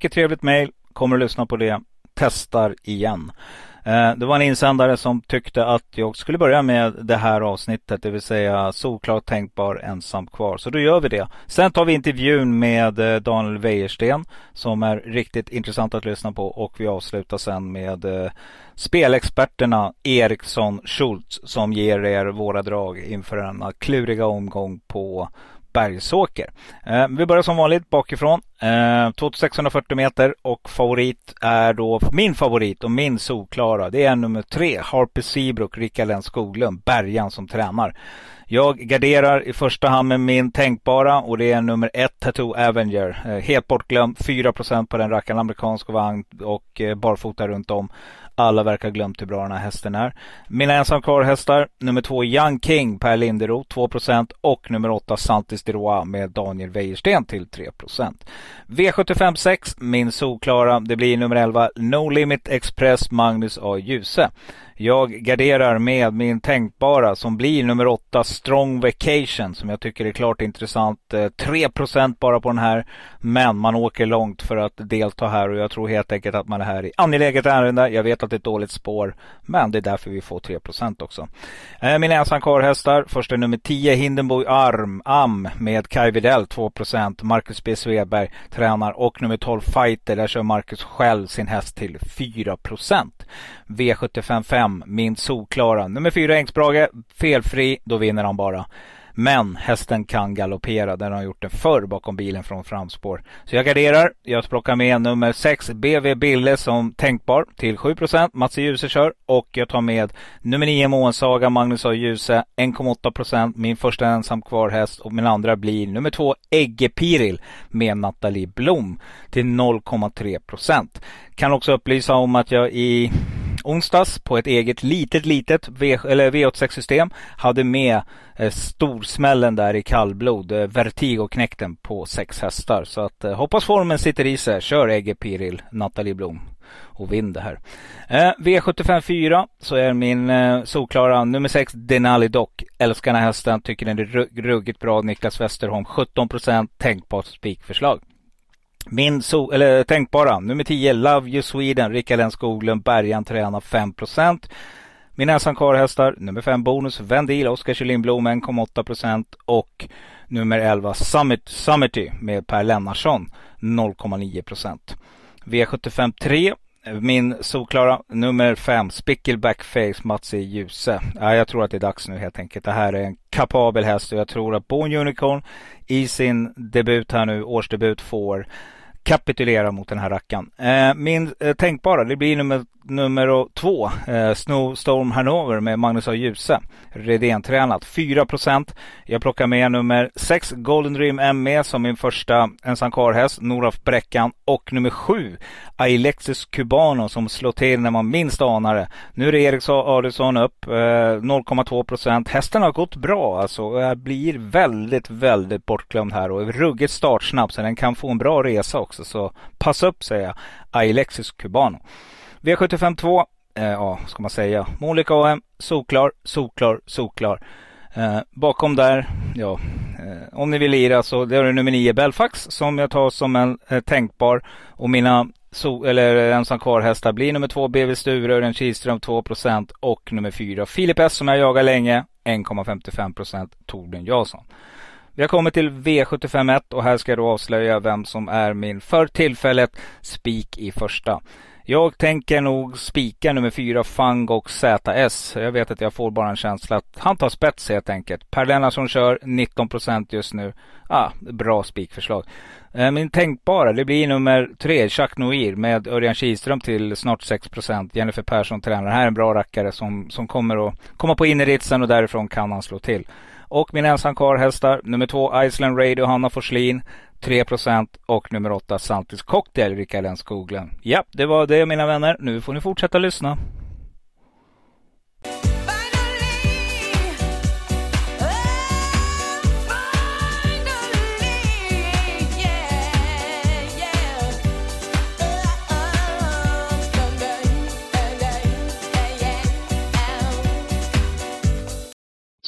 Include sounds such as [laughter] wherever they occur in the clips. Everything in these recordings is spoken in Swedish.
Fick ett trevligt mejl, kommer att lyssna på det, testar igen. Eh, det var en insändare som tyckte att jag skulle börja med det här avsnittet, det vill säga solklart tänkbar ensam kvar. Så då gör vi det. Sen tar vi intervjun med eh, Daniel Wäjersten som är riktigt intressant att lyssna på och vi avslutar sen med eh, spelexperterna Eriksson Schultz som ger er våra drag inför denna kluriga omgång på Bergsåker. Eh, vi börjar som vanligt bakifrån. Eh, 2640 meter och favorit är då min favorit och min solklara. Det är nummer tre, Harper Seabrook, Rickard Lenn Skoglund, Bergan som tränar. Jag garderar i första hand med min tänkbara och det är nummer ett Tattoo Avenger. Eh, helt bortglömd, 4% på den rackaren, amerikansk vagn och eh, barfota runt om. Alla verkar ha glömt hur bra den här hästen är. Mina ensam kvar hästar. Nummer två Young King Per Lindero 2% och nummer åtta Santis de Roa med Daniel Wäjersten till 3% V75 6 min solklara. Det blir nummer 11 No Limit Express Magnus A. Djuse. Jag garderar med min tänkbara som blir nummer åtta Strong Vacation som jag tycker är klart intressant. Eh, 3% bara på den här. Men man åker långt för att delta här och jag tror helt enkelt att man är här i angeläget ärende. Jag vet att det är ett dåligt spår men det är därför vi får 3% också. Eh, mina ensamkarlhästar. Första nummer 10 Hindenburg Arm Am med Kai Widell 2 Marcus B Svedberg tränar och nummer 12 Fighter. Där kör Marcus själv sin häst till 4 V755 min solklara. Nummer fyra Engsbrage felfri, då vinner han bara. Men hästen kan galoppera. Den har gjort det förr bakom bilen från framspår. Så jag garderar. Jag plockar med nummer 6 BV Bille som tänkbar till 7% Mats Djuse kör. Och jag tar med nummer 9 Månsaga Magnus A. Djuse 1,8% Min första ensam kvar häst och min andra blir nummer 2 Egge Piril med Nathalie Blom till 0,3% Kan också upplysa om att jag i onsdags på ett eget litet, litet v, eller V86-system. Hade med eh, storsmällen där i kallblod, eh, Vertigo-knäkten på sex hästar. Så att eh, hoppas formen sitter i sig. Kör Egge Piril, Nathalie Blom och vinn det här. Eh, V75 4 så är min eh, solklara nummer 6 Denali Doc. Älskar den här hästen, tycker den är ruggigt bra. Niklas Westerholm 17 procent, tänkbart spikförslag. Min so eller tänkbara, nummer 10, Love You Sweden, Rickard N Skoglund, Bergan tränar 5 Min ensamkarlhästar, nummer 5 Bonus, Vendil, Oskar Kjellin Blom 1,8% och nummer 11 Summit, Summity med Per Lennarsson 0,9% V75 3 min solklara nummer 5, Spickleback Face, Mats E. Djuse. Ja, jag tror att det är dags nu helt enkelt. Det här är en kapabel häst och jag tror att Born Unicorn i sin debut här nu, årsdebut, får kapitulera mot den här rackaren. Eh, min eh, tänkbara, det blir nummer nummer två, eh, Snowstorm Hanover med Magnus A. Djuse. Redén-tränat. 4% Jag plockar med nummer 6 Golden Dream ME som min första ensam karlhäst, Noraf Bräckan. Och nummer 7 Alexis Cubano som slår till när man minst anar det. Nu är det Erik Adielsson upp, eh, 0,2% Hästen har gått bra alltså. Jag blir väldigt, väldigt bortglömd här och är ruggigt startsnabb så den kan få en bra resa också. Så passa upp säger jag. Ailexis Cubano. V75 2, eh, ja, ska man säga. Monica AM, solklar, solklar, solklar. Eh, bakom där, ja, eh, om ni vill lira så det är det nummer 9 Belfax som jag tar som en eh, tänkbar. Och mina so eller ensam kvar hästar blir nummer 2 BV Sture, Örjan Kihlström 2% och nummer 4 Filip S som jag jagar länge 1,55% Torbjörn Jansson. Vi har kommit till V751 och här ska jag då avslöja vem som är min för tillfället spik i första. Jag tänker nog spika nummer fyra Fang och ZS. Jag vet att jag får bara en känsla att han tar spets helt enkelt. Per Lennartsson kör 19 procent just nu. Ah, bra spikförslag. Eh, min tänkbara, det blir nummer tre, Jacques Noir med Örjan Kihlström till snart 6 procent. Jennifer Persson tränar. Det här är en bra rackare som, som kommer att komma på inneritsen och därifrån kan han slå till. Och min ensam karl nummer två Iceland Radio, Hanna Forslin. 3% och nummer åtta Santis Cocktail, Rickard N Skoglund. Ja, det var det mina vänner. Nu får ni fortsätta lyssna.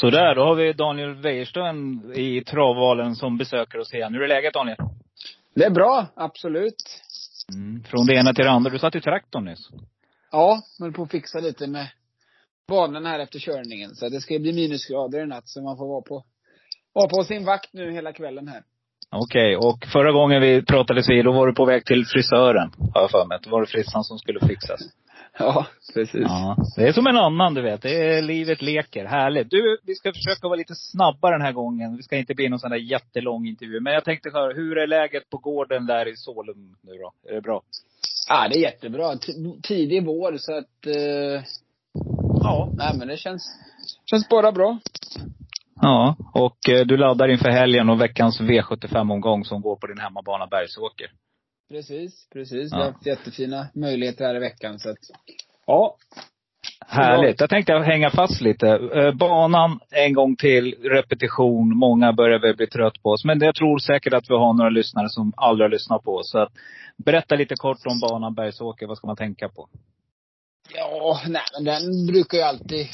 Så där, då har vi Daniel Wäjersten i travvalen som besöker oss igen. Hur är läget Daniel? Det är bra, absolut. Mm, från det ena till det andra. Du satt i traktorn nyss. Ja, höll på att fixa lite med banan här efter körningen. Så det ska bli minusgrader i natt, så man får vara på, vara på sin vakt nu hela kvällen här. Okej, okay, och förra gången vi pratades vid, då var du på väg till frisören, har jag för mig. Då var det frissan som skulle fixas. Ja, precis. Ja, det är som en annan du vet. Det är livet leker. Härligt. Du, vi ska försöka vara lite snabba den här gången. Vi ska inte bli någon sån där jättelång intervju. Men jag tänkte höra, hur är läget på gården där i Solum nu då? Är det bra? Ja, det är jättebra. T tidig vår så att, eh, ja, nej men det känns, känns bara bra. Ja, och eh, du laddar inför helgen och veckans V75-omgång som går på din hemmabana Bergsåker. Precis, precis. Ja. Vi har haft jättefina möjligheter här i veckan så att, ja. Härligt. Jag tänkte hänga fast lite. Eh, banan en gång till, repetition. Många börjar väl bli trött på oss. Men jag tror säkert att vi har några lyssnare som aldrig har lyssnat på oss. Så att, berätta lite kort om banan Bergsåker. Vad ska man tänka på? Ja, nej men den brukar ju alltid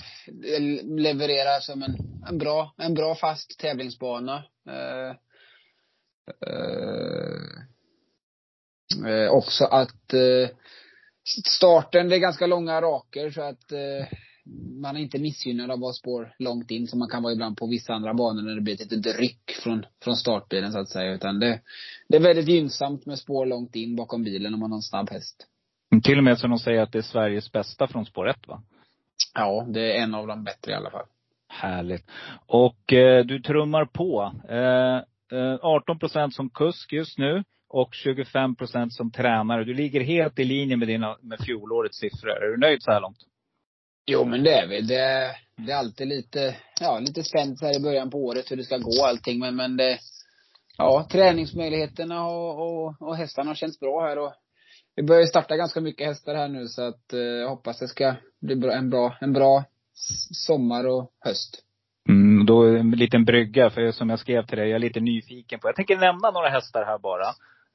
leverera som en, en bra, en bra fast tävlingsbana. Uh, uh, Eh, också att eh, starten, det är ganska långa raker så att eh, man är inte missgynnad av att vara spår långt in som man kan vara ibland på vissa andra banor när det blir ett litet ryck från, från startbilen så att säga. Utan det, det är väldigt gynnsamt med spår långt in bakom bilen om man har en snabb häst. Till och med som de säger att det är Sveriges bästa från spår 1 va? Ja, det är en av de bättre i alla fall. Härligt. Och eh, du trummar på. Eh, 18 eh, procent som kusk just nu och 25 procent som tränare. Du ligger helt i linje med, dina, med fjolårets siffror. Är du nöjd så här långt? Jo, men det är vi. Det, det är alltid lite, ja, lite spänt här i början på året hur det ska gå allting. Men, men det, ja, träningsmöjligheterna och, och, och hästarna har känts bra här. Och vi börjar starta ganska mycket hästar här nu så att eh, jag hoppas det ska bli bra, en bra, en bra sommar och höst. Mm, då en liten brygga, för som jag skrev till dig, jag är lite nyfiken på. Jag tänker nämna några hästar här bara.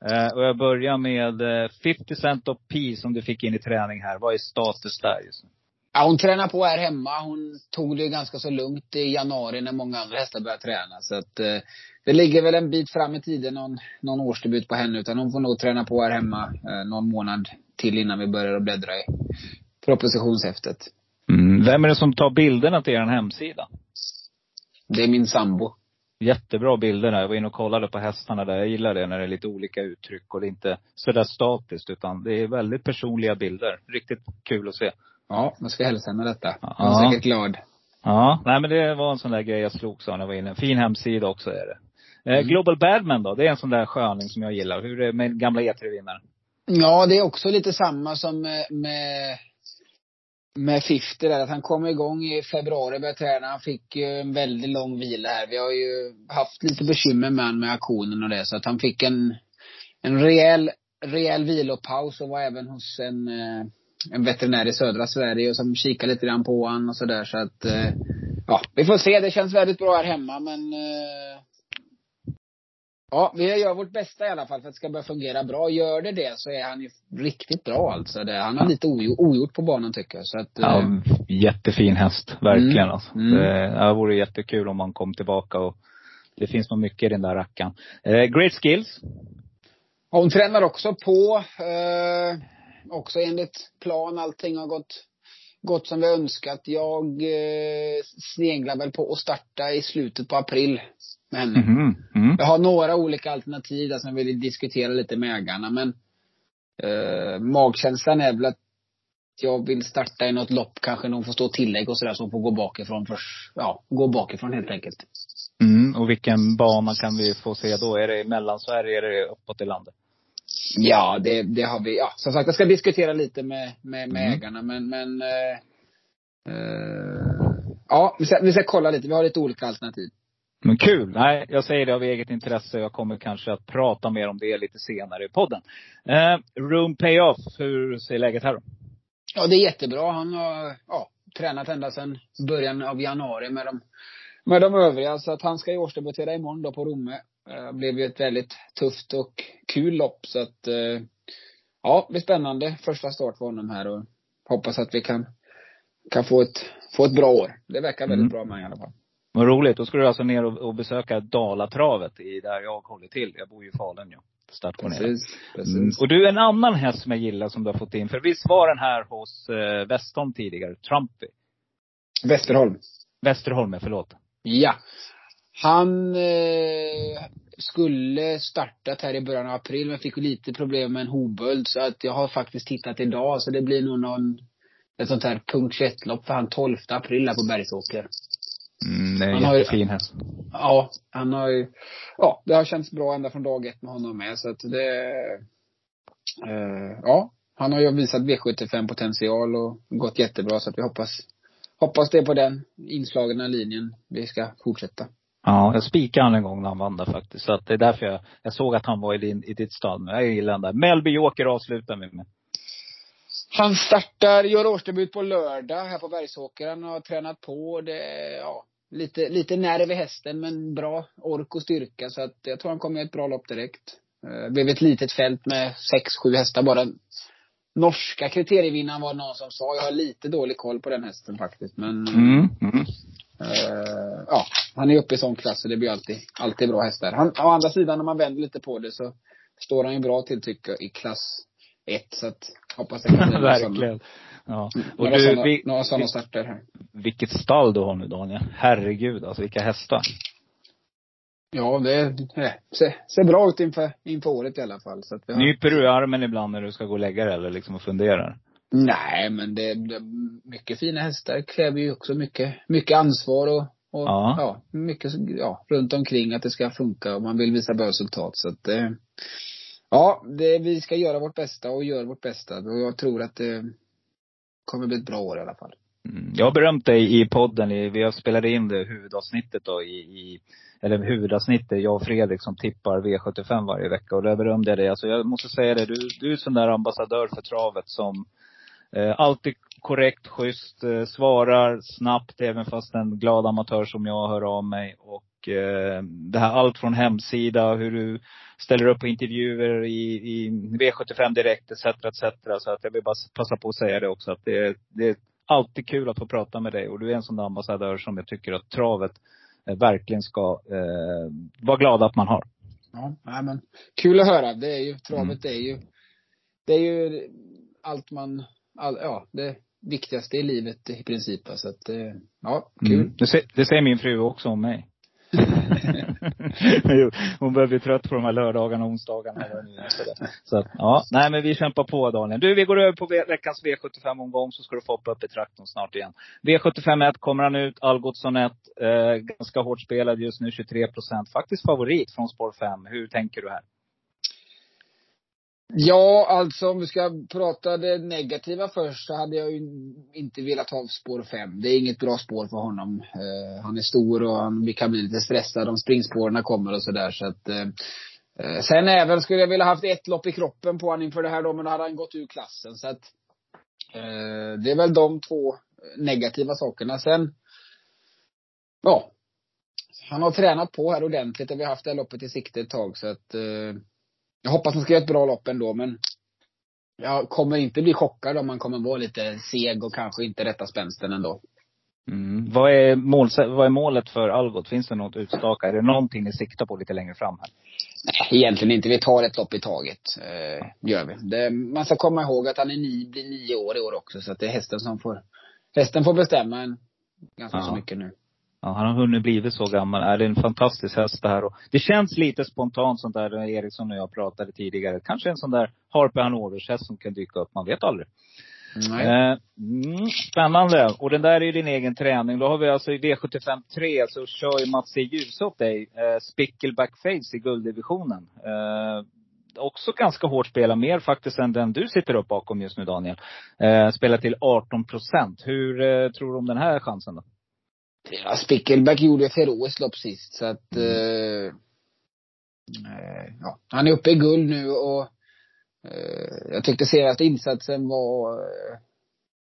Eh, och jag börjar med eh, 50 Cent of P som du fick in i träning här. Vad är status där just nu? Ja, hon tränar på här hemma. Hon tog det ganska så lugnt i januari när många andra hästar började träna. Så att eh, det ligger väl en bit fram i tiden, någon, någon årsdebut på henne. Utan hon får nog träna på här hemma eh, någon månad till innan vi börjar att bläddra i propositionshäftet. Mm. Vem är det som tar bilderna till er hemsida? Det är min sambo jättebra bilder där. Jag var inne och kollade på hästarna där. Jag gillar det när det är lite olika uttryck och det är inte sådär statiskt utan det är väldigt personliga bilder. Riktigt kul att se. Ja, jag ska hälsa henne detta. Hon är säkert glad. Ja, nej men det var en sån där grej jag slogs av när jag var inne. En fin hemsida också är det. Eh, mm. Global Badman då? Det är en sån där sköning som jag gillar. Hur är det med gamla E3-vinnaren? Ja, det är också lite samma som med, med 50 där, att han kom igång i februari, började träna. Han fick ju en väldigt lång vila här. Vi har ju haft lite bekymmer med han med aktionen och det, så att han fick en, en rejäl, rejäl vilopaus och var även hos en, eh, en veterinär i södra Sverige och som kikade lite grann på honom och sådär så att, eh, ja, vi får se. Det känns väldigt bra här hemma men eh, Ja, vi gör vårt bästa i alla fall för att det ska börja fungera bra. Gör det det så är han ju riktigt bra alltså. Det, han har lite ogjort på banan tycker jag. Så att, ja, eh, jättefin häst. Verkligen mm. alltså. Mm. Det, det vore jättekul om han kom tillbaka och det finns nog mycket i den där rackaren. Eh, great skills. Hon tränar också på. Eh, också enligt plan. Allting har gått, gått som vi önskat. Jag eh, sneglar väl på att starta i slutet på april med henne. Mm, mm. Jag har några olika alternativ där som jag vill diskutera lite med ägarna. Men Eh, magkänslan är väl att jag vill starta i något lopp, kanske någon får stå tillägg och sådär som får gå bakifrån först. Ja, gå bakifrån helt enkelt. Mm. Och vilken bana kan vi få se då? Är det i Mellansverige eller är det uppåt i landet? Ja, det, det har vi. Ja, som sagt, jag ska diskutera lite med, med, med Mm. ägarna, men, men eh, eh, Ja, vi ska, vi ska kolla lite. Vi har lite olika alternativ. Men kul! Nej, jag säger det av eget intresse. Jag kommer kanske att prata mer om det lite senare i podden. Eh, room Payoff, hur ser läget här då? Ja, det är jättebra. Han har ja, tränat ända sedan början av januari med de, med de övriga. Så att han ska ju årsdebutera imorgon då på Romme. Eh, Det blev ju ett väldigt tufft och kul lopp. Så att, eh, ja, det blir spännande. Första start för honom här och hoppas att vi kan, kan få ett, få ett bra år. Det verkar väldigt Mm. bra med i alla fall. Vad roligt. Då ska du alltså ner och, och besöka Dalatravet i där jag håller till. Jag bor ju i Falun ju. Stationerad. Precis, precis. Mm. Och du, en annan häst som jag gillar som du har fått in. För visst var den här hos eh, Westholm tidigare? Trumpy? Västerholm. Västerholm, förlåt. Ja. Han eh, skulle startat här i början av april men fick lite problem med en hovböld så att jag har faktiskt tittat idag så det blir nog någon ett sånt här punkt 21-lopp för han 12 april här på Bergsåker. Mm, det är Han en har jättefin häst. Ja, han har ju, ja det har känts bra ända från dag ett med honom med så att det, eh, ja. Han har ju visat V75 potential och gått jättebra så att vi hoppas, hoppas det är på den inslagna linjen vi ska fortsätta. Ja, jag spikade han en gång när han vann där faktiskt. Så att det är därför jag, jag såg att han var i, din, i ditt stall. Men jag gillar den där. Melby Joker avslutar vi med. Han startar, gör årsdebut på lördag här på Bergsåker. Han har tränat på. Det ja, lite, lite nerv i hästen men bra ork och styrka. Så att jag tror han kommer göra ett bra lopp direkt. Eh, Det blev ett litet fält med sex, sju hästar bara. Norska kriterievinnaren var någon som sa. Jag har lite dålig koll på den hästen faktiskt. Men Mm. Mm. eh, ja, han är uppe i sån klass så det blir alltid, alltid bra hästar. Han, å andra sidan när man vänder lite på det så står han ju bra till tycker jag i klass ett. Så att hoppas det kan bli [laughs] Verkligen. Ja. Och några du, sådana, vi, några sådana starter här. vilket stall du har nu Daniel. Herregud alltså, vilka hästar. Ja, det, det ser, ser bra ut inför, inför året i alla fall. Så att vi har, Nyper du i armen ibland när du ska gå och lägga dig eller liksom och funderar? Nej, men det, det, mycket fina hästar kräver ju också mycket, mycket ansvar och, och Ja. ja. mycket ja, runt omkring att det ska funka och man vill visa bra resultat. Så att eh, ja, det, vi ska göra vårt bästa och gör vårt bästa. Och jag tror att det kommer bli ett bra år i alla fall. Mm. Jag har berömt dig i podden. I, vi har spelat in det huvudavsnittet då i, i eller huvudavsnittet, jag och Fredrik som tippar V75 varje vecka. Och där berömde jag dig. Alltså jag måste säga det, du, du är en sån där ambassadör för travet som eh, alltid korrekt, schysst, eh, svarar snabbt även fast en glad amatör som jag hör av mig. Och eh, det här allt från hemsida, hur du ställer upp på intervjuer i, i V75 direkt etc. etc. Så att jag vill bara passa på att säga det också. Att det, det är alltid kul att få prata med dig. Och du är en sån där ambassadör som jag tycker att travet eh, verkligen ska eh, vara glad att man har. Ja, men kul att höra. Det är ju, travet är ju, det är ju allt man, all, ja, det viktigaste i livet i princip. Så att, eh, ja, kul. Mm. Det, det säger min fru också om mig. Hon börjar bli trött på de här lördagarna och onsdagarna. Så att, ja, nej men vi kämpar på Daniel. Du, vi går över på ve- veckans V75-omgång så ska du få hoppa upp i traktorn snart igen. V75 1 kommer han ut, Algotsson 1. Eh, ganska hårt spelad just nu, 23 procent. Faktiskt favorit från spår 5. Hur tänker du här? Ja, alltså om vi ska prata det negativa först så hade jag ju inte velat ha spår fem. Det är inget bra spår för honom. Eh, han är stor och han vi kan bli lite stressad om springspåren kommer och sådär så att eh, eh, Sen även skulle jag vilja haft ett lopp i kroppen på honom inför det här då, men då hade han gått ur klassen så att eh, Det är väl de två negativa sakerna. Sen Ja. Han har tränat på här ordentligt och vi har haft det här loppet i sikte ett tag så att eh, jag hoppas han ska göra ett bra lopp ändå, men jag kommer inte bli chockad om han kommer vara lite seg och kanske inte rätta spänsten ändå. Mm. Vad, är mål, vad är målet för Algot? Finns det något utstaka? Är det någonting ni siktar på lite längre fram här? Nej, egentligen inte. Vi tar ett lopp i taget. Eh, gör vi. Det, man ska komma ihåg att han är ni, blir nio år i år också, så att det är hästen som får, hästen får bestämma en, ganska Ja. så mycket nu. Ja, han har hunnit blivit så gammal. Är det är en fantastisk häst det här. Och det känns lite spontant sånt där, där Eriksson och jag pratade tidigare. Kanske en sån där Harper Hanovers häst som kan dyka upp. Man vet aldrig. Nej. Eh, mm, spännande. Och den där är ju din egen träning. Då har vi alltså i V75 3 så kör ju Mats E. Djuse åt dig. Eh, Spickleback Face i gulddivisionen. Eh, också ganska hårt spelad. Mer faktiskt än den du sitter upp bakom just nu Daniel. Eh, spelar till 18 procent. Hur eh, tror du om den här chansen då? Ja, Spickelback gjorde ett heroiskt lopp sist så att, eh, eh, ja. Han är uppe i guld nu och eh, jag tyckte senaste insatsen var, eh,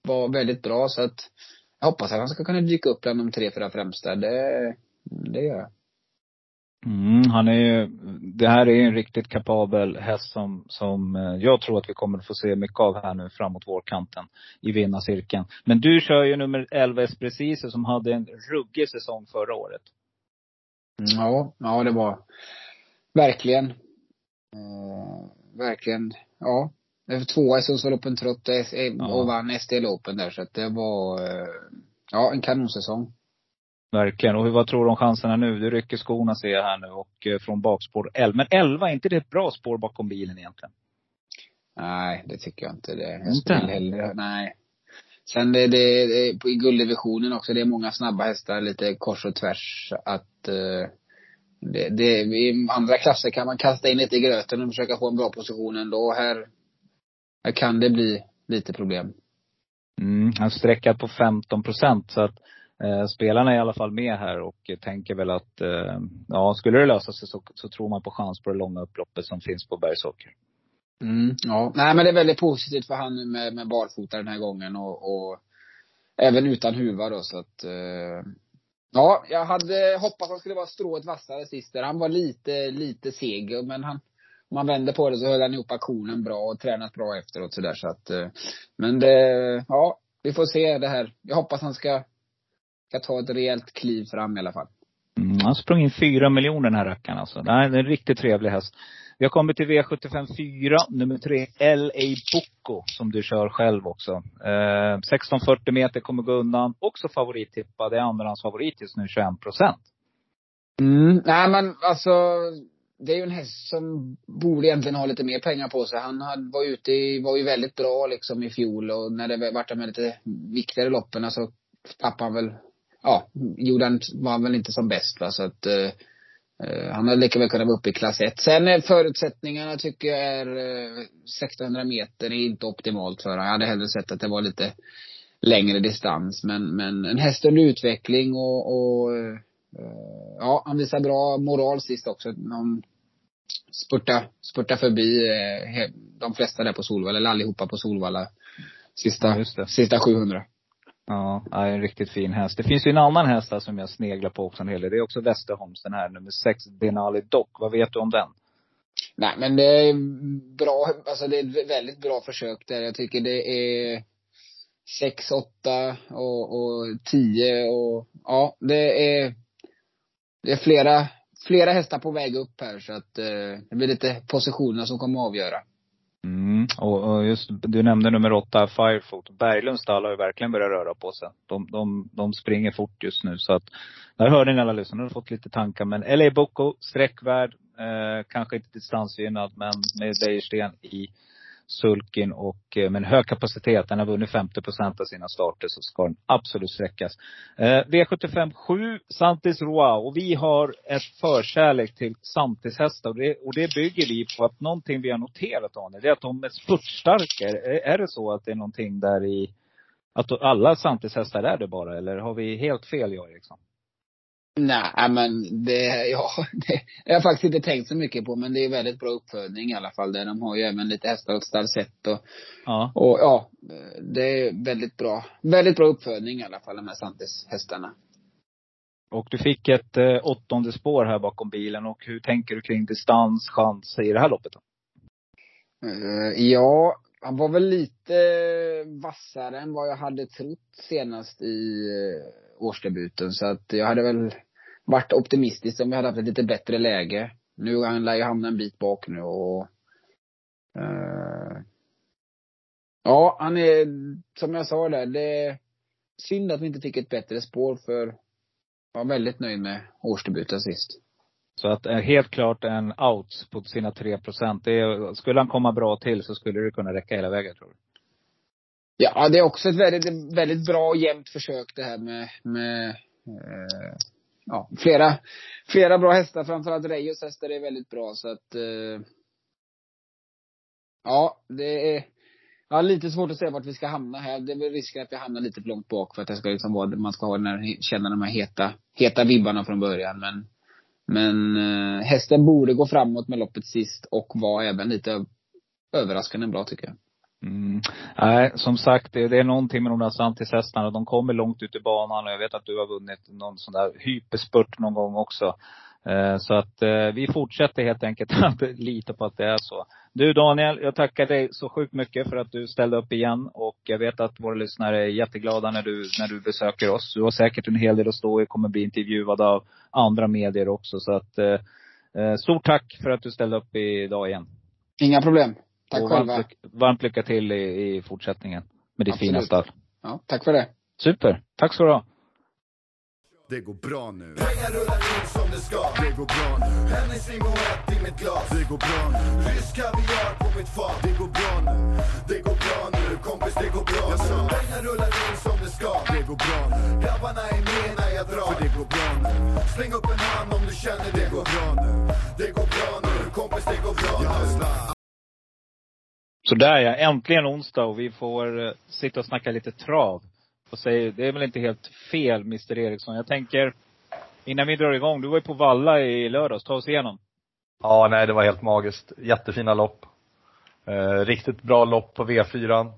var väldigt bra så att jag hoppas att han ska kunna dyka upp bland de tre, fyra främsta. Det, det gör jag. Mm, han är ju, det här är en riktigt kapabel häst som, som eh, jag tror att vi kommer att få se mycket av här nu framåt vårkanten i vinnarcirkeln. Men du kör ju nummer 11 Espreciser som hade en ruggig säsong förra året. Ja, ja det var verkligen. Eh, verkligen, ja. Tvåa i Sundsvall trott och Ja. vann SDL Open där så att det var, eh, ja en kanonsäsong. Verkligen. Och hur, vad tror du om chanserna nu? Du rycker skorna ser jag här nu och eh, från bakspår 11. Men 11, är inte det ett bra spår bakom bilen egentligen? Nej, det tycker jag inte. Det, jag Inte? hellre, nej. Sen det, det, det, på- i gulddivisionen också, det är många snabba hästar lite kors och tvärs. Att eh, det, det, I andra klasser kan man kasta in lite i gröten och försöka få en bra position ändå. Här, här kan det bli lite problem. Mm, han sträckat på 15 procent. Så att eh, spelarna är i alla fall med här och tänker väl att, eh, ja skulle det lösa sig så, så tror man på chans på det långa upploppet som finns på Bergsåker. Mm, ja. Nej men det är väldigt positivt för han nu med, med barfota den här gången och, och även utan huva då så att eh, Ja, jag hade hoppats han skulle vara strået vassare sist där. Han var lite, lite seg men han om man vänder på det så höll han ihop aktionen bra och tränat bra efteråt sådär så att eh, Men det, ja, vi får se det här. Jag hoppas han ska, ska ta ett rejält kliv fram i alla fall. Mm, han sprang in fyra miljoner den här rackaren alltså. Nej, det är en riktigt trevlig häst. Vi har kommit till V75 4, nummer tre, LA Bocco, som du kör själv också. Eh, 1640 meter kommer gå undan. Också favorittippad. Det är andrahandsfavorit just nu, 21 procent. Mm. Nej men alltså, det är ju en häst som borde egentligen ha lite mer pengar på sig. Han hade, var ute i, var ju väldigt bra liksom i fjol och när det vart de lite viktigare loppen så tappade han väl, ja, gjorde han, var väl inte som bäst va så att eh, eh, han hade lika väl kunnat vara uppe i klass 1. Sen är förutsättningarna tycker jag är eh, 1600 meter är inte optimalt för honom. Jag hade hellre sett att det var lite längre distans men, men en häst under utveckling och, och eh, Eh, ja, han visar bra moral sist också. De spurta, spurta förbi eh, de flesta där på Solvalla, eller allihopa på Solvalla. Sista, sista 700. Ja, är en riktigt fin häst. Det finns ju en annan häst här som jag sneglar på också en hel del. Det är också Västerholms, den här nummer sex, Denali Dock. Vad vet du om den? Nej men det är bra, alltså det är ett väldigt bra försök där. Jag tycker det är 6, 8 och, och 10 och ja, det är det är flera, flera hästar på väg upp här så att eh, det blir lite positionerna som kommer att avgöra. Mm. Och, och just, du nämnde nummer åtta, Firefoot. Berglunds stall har ju verkligen börjat röra på sig. De, de, de springer fort just nu. Så att, där hörde ni alla lyssnare. Nu har fått lite tankar. Men LA Boko, sträckvärd. Eh, kanske inte distansgynnad, men med Dejersten i sulkin och eh, med en hög kapacitet. Den har vunnit 50 procent av sina starter så ska den absolut sträckas. Eh, V75 7, Santis Roa. Och vi har ett förkärlek till Santis hästar. Och det, och det bygger vi på att någonting vi har noterat Daniel, det är att de är spurtstarka. Är, är det så att det är någonting där i, att alla Santis hästar är det bara? Eller har vi helt fel jag Eriksson? Nej, men det, ja, [laughs] det har jag faktiskt inte tänkt så mycket på. Men det är väldigt bra uppfödning i alla fall. Där de har ju även lite hästar åt stallset och, Ja. och ja, det är väldigt bra. Väldigt bra uppfödning i alla fall, de här Santis-hästarna. Och du fick ett eh, åttonde spår här bakom bilen. Och hur tänker du kring distans, chans i det här loppet då? Eh, ja, han var väl lite vassare än vad jag hade trott senast i uh, årsdebuten. Så att jag hade väl varit optimistisk om vi hade haft ett lite bättre läge. Nu lär ju hamna en bit bak nu och eh, Ja, han är, som jag sa där, det är synd att vi inte fick ett bättre spår för var väldigt nöjd med årsdebuten sist. Så att eh, helt klart en out på sina 3 procent. Skulle han komma bra till så skulle det kunna räcka hela vägen tror du? Ja, det är också ett väldigt, väldigt bra och jämnt försök det här med, med eh, ja, flera, flera bra hästar. Framförallt Reyes hästar är väldigt bra så att eh, Ja, det är jag har lite svårt att säga vart vi ska hamna här. Det är väl risken att vi hamnar lite för långt bak för att det ska liksom vara, man ska ha den här, känna de här heta, heta vibbarna från början. Men, men eh, hästen borde gå framåt med loppet sist och var även lite överraskande bra tycker jag. Mm. Nej, som sagt, det, det är någonting med de där Santis-hästarna. De kommer långt ut i banan och jag vet att du har vunnit någon sån där hyperspurt någon gång också. Eh, så att eh, vi fortsätter helt enkelt [laughs] att lita på att det är så. Du Daniel, jag tackar dig så sjukt mycket för att du ställde upp igen. Och jag vet att våra lyssnare är jätteglada när du, när du besöker oss. Du har säkert en hel del att stå i, kommer bli intervjuad av andra medier också. Så att, eh, eh stort tack för att du ställde upp idag igen. Inga problem. Tack och själva. Varmt, varmt lycka till i, i fortsättningen med ditt Absolut. fina stall. Ja, tack för det. Super. Tack så du ha. Det går bra nu. Pengar rullar in som det ska. Det går bra nu. Hennes limonett i mitt glas. Det går bra nu. Rysk kaviar på mitt fat. Det går bra nu. Det går bra nu. Kompis, det går bra nu. Pengar rullar in som det ska. Det går bra nu. Grabbarna är med när jag drar. För det går bra nu. Släng upp en hand om du känner det går bra nu. Det går bra nu. Kompis, det går bra nu. Så där ja, äntligen onsdag och vi får eh, sitta och snacka lite trav. Och säga, det är väl inte helt fel Mr Eriksson. Jag tänker, innan vi drar igång, du var ju på Valla i lördags. Ta oss igenom. Ja, nej det var helt magiskt. Jättefina lopp. Eh, riktigt bra lopp på V4.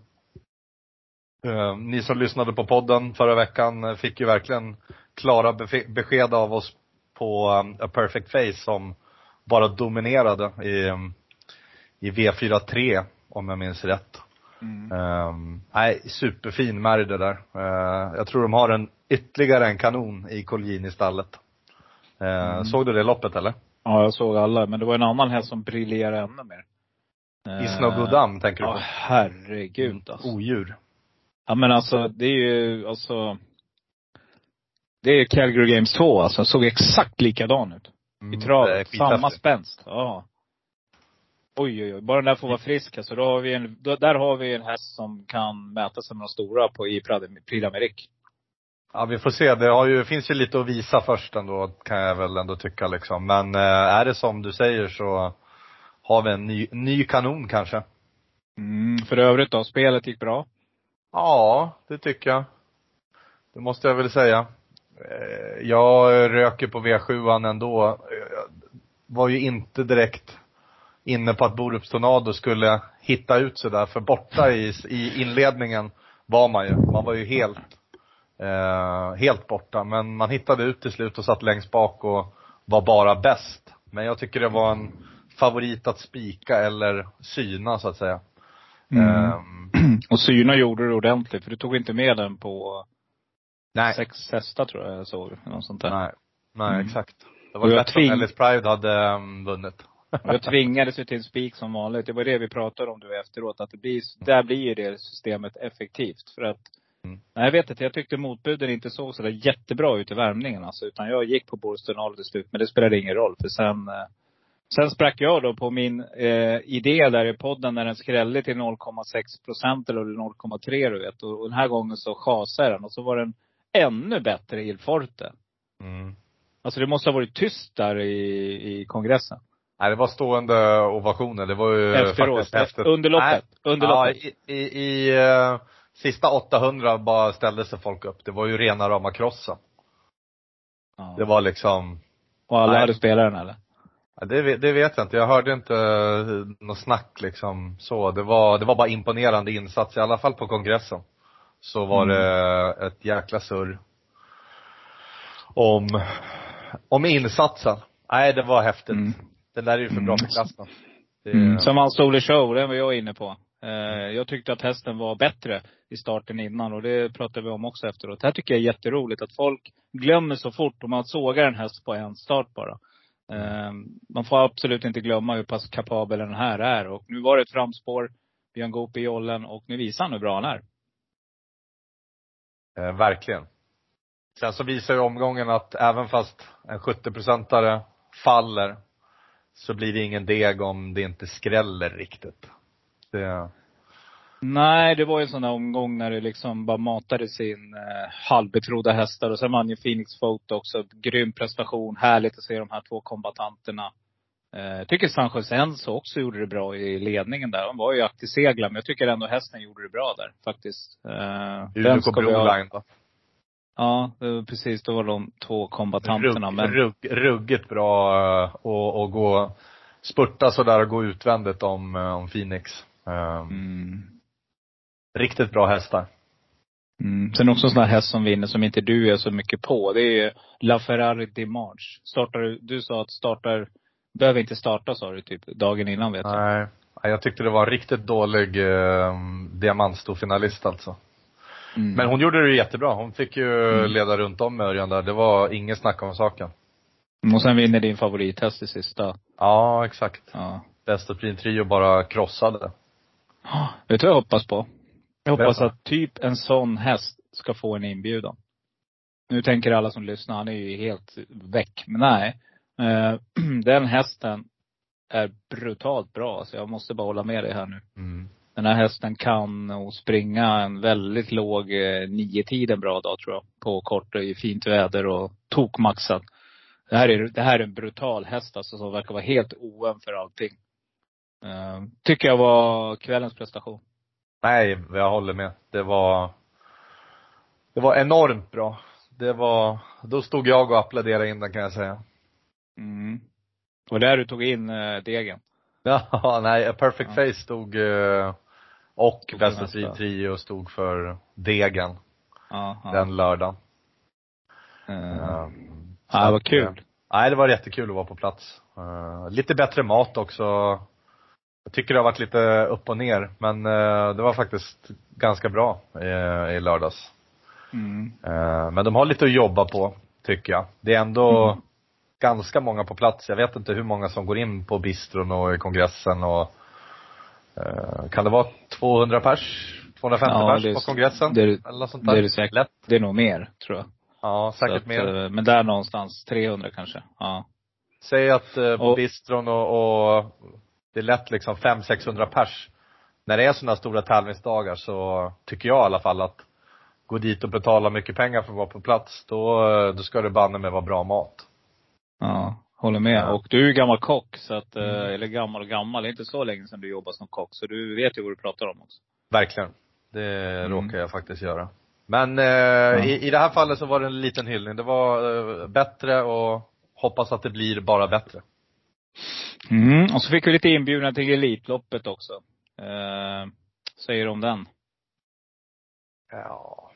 Eh, ni som lyssnade på podden förra veckan eh, fick ju verkligen klara besked av oss på um, A Perfect Face som bara dominerade i, um, i V4 3 om jag minns rätt. Mm. Um, nej, superfin märg det där. Uh, jag tror de har en ytterligare en kanon i Colgjini-stallet. Uh, mm. Såg du det loppet eller? Ja, jag såg alla. Men det var en annan häst som briljerade ännu mer. Uh, Isnogodam tänker du på? Ja, herregud alltså. Odjur. Ja men alltså, det är ju, alltså. Det är Calgary Games 2 alltså. Såg exakt likadan ut. Mm, I travet. Samma spänst. Ja. Oj, oj, oj. Bara den där får vara frisk alltså. Då har vi en, då, där har vi en häst som kan mäta sig med de stora på, i Prix d'Amérique. Ja, vi får se. Det ju, finns ju lite att visa först ändå, kan jag väl ändå tycka liksom. Men eh, är det som du säger så har vi en ny, ny kanon kanske. Mm, för övrigt då, spelet gick bra? Ja, det tycker jag. Det måste jag väl säga. Eh, jag röker på V7 ändå. Jag var ju inte direkt inne på att Borups Tornado skulle hitta ut sig där, för borta i, i inledningen var man ju. Man var ju helt, eh, helt borta. Men man hittade ut till slut och satt längst bak och var bara bäst. Men jag tycker det var en favorit att spika eller syna så att säga. Mm. Um, och syna gjorde du ordentligt, för du tog inte med den på nej. sex hästar tror jag jag såg. Något sånt där. Nej, nej mm. exakt. Det var bättre om Ellis Pride hade um, vunnit. Jag tvingades ju till spik som vanligt. Det var det vi pratade om du efteråt. Att det blir, där blir ju det systemet effektivt. För att, mm. nej, jag vet inte, jag tyckte motbuden inte såg sådär jättebra ut i värmningen alltså. Utan jag gick på Borstenal till slut. Men det spelade ingen roll. För sen, eh, sen sprack jag då på min eh, idé där i podden när den skrällde till 0,6 procent eller 0,3 du vet. Och, och den här gången så chasade den. Och så var den ännu bättre i Forte. Mm. Alltså det måste ha varit tyst där i, i kongressen. Nej, det var stående ovationer. Det var ju Efteråt, faktiskt efter, under loppet. Nej, under loppet. Ja, i, i, i uh, sista 800 bara ställde sig folk upp. Det var ju rena rama krossen. Ja. Det var liksom Och alla nej. hade spelat den eller? Ja, det, det vet jag inte. Jag hörde inte uh, något snack liksom så. Det var, det var bara imponerande insats, i alla fall på kongressen. Så var mm. det ett jäkla surr om, om insatsen. Nej, det var häftigt. Mm. Den där är ju för bra för mm. klassen. Det... Mm. Som hans Ole Show, den var jag inne på. Eh, jag tyckte att hästen var bättre i starten innan och det pratade vi om också efteråt. Det här tycker jag är jätteroligt att folk glömmer så fort om man sågar en häst på en start bara. Eh, man får absolut inte glömma hur pass kapabel den här är. Och nu var det ett framspår. Björn Goop i jollen och nu visar han hur bra han är. Eh, verkligen. Sen så visar ju omgången att även fast en 70-procentare faller så blir det ingen deg om det inte skräller riktigt. Det, Nej, det var ju en sån där omgång när det liksom bara matade sin eh, halvbetrodda hästar. Och sen vann ju Phoenix Photo också. Grym prestation. Härligt att se de här två kombatanterna. Eh, Jag tycker Sanchez Enzo också gjorde det bra i ledningen där. Han var ju aktiv seglar, men jag tycker ändå hästen gjorde det bra där faktiskt. Eh, Hur den på ska vi ha- Broline då? Ja, precis. Då var de två kombatanterna. Rugg, Men rugg, ruggigt bra eh, och, och gå, spurta sådär och gå utvändigt om, eh, om Phoenix. Eh, mm, Riktigt bra hästar. mm. Sen också en sån här häst som vinner som inte du är så mycket på. Det är ju La Ferrari Dimanche. Startar du, du sa att startar, behöver inte starta sa du typ dagen innan vet jag. Nej. Jag tyckte det var en riktigt dålig eh, diamantstorfinalist alltså. Mm. Men hon gjorde det jättebra. Hon fick ju Mm. leda runt om med Örjan där. Det var inget snack om saken. Och sen vinner din favorithäst i sista. Ja, exakt. Ja. Bäst Prin Trio bara krossade. Vet du vad jag hoppas på? Jag hoppas att typ en sån häst ska få en inbjudan. Nu tänker alla som lyssnar, han är ju helt väck. Men nej. Eh, [clears throat] den hästen är brutalt bra. Så jag måste bara hålla med dig här nu. Mm. Den här hästen kan nog springa en väldigt låg eh, nio-tid en bra dag tror jag. På kort och i fint väder och tokmaxad. Det här är, det här är en brutal häst alltså som verkar vara helt oen för allting. Eh, tycker jag var kvällens prestation. Nej, jag håller med. Det var, det var enormt bra. Det var, då stod jag och applåderade in den kan jag säga. Mm. Och där du tog in eh, degen. [laughs] Ja, nej, A Perfect Ja. Face stod, eh, och. Strid Trio stod för degen Ja, ja. den lördagen. Så ja, det var kul. eh, Nej, det var jättekul att vara på plats. Eh, lite bättre mat också. Jag tycker det har varit lite upp och ner, men eh, det var faktiskt ganska bra i, i lördags. Mm. Men de har lite att jobba på, tycker jag. Det är ändå Mm. ganska många på plats. Jag vet inte hur många som går in på bistron och i kongressen och kan det vara 200 pers? 250 Ja, pers det på kongressen? det är- Eller något sånt Det där? är det säkert. Lätt. Det är nog mer, tror jag. Ja, säkert att, mer. eh, Men där någonstans, 300 kanske. Ja. Säg att eh, på Och- bistron och, och det är lätt liksom 500-600 pers. När det är sådana stora tävlingsdagar så tycker jag i alla fall att gå dit och betala mycket pengar för att vara på plats, då, eh, då ska det banne med vara bra mat. Ja, håller med. Och du är ju gammal kock, så att, eh, Mm. eller gammal och gammal, det är inte så länge sedan du jobbade som kock. Så du vet ju vad du pratar om också. Verkligen. Det Mm. råkar jag faktiskt göra. Men eh, i, i det här fallet så var det en liten hyllning. Det var eh, bättre och hoppas att det blir bara bättre. Mm. Och så fick vi lite inbjudna till Elitloppet också. Eh, säger du om den? Ja.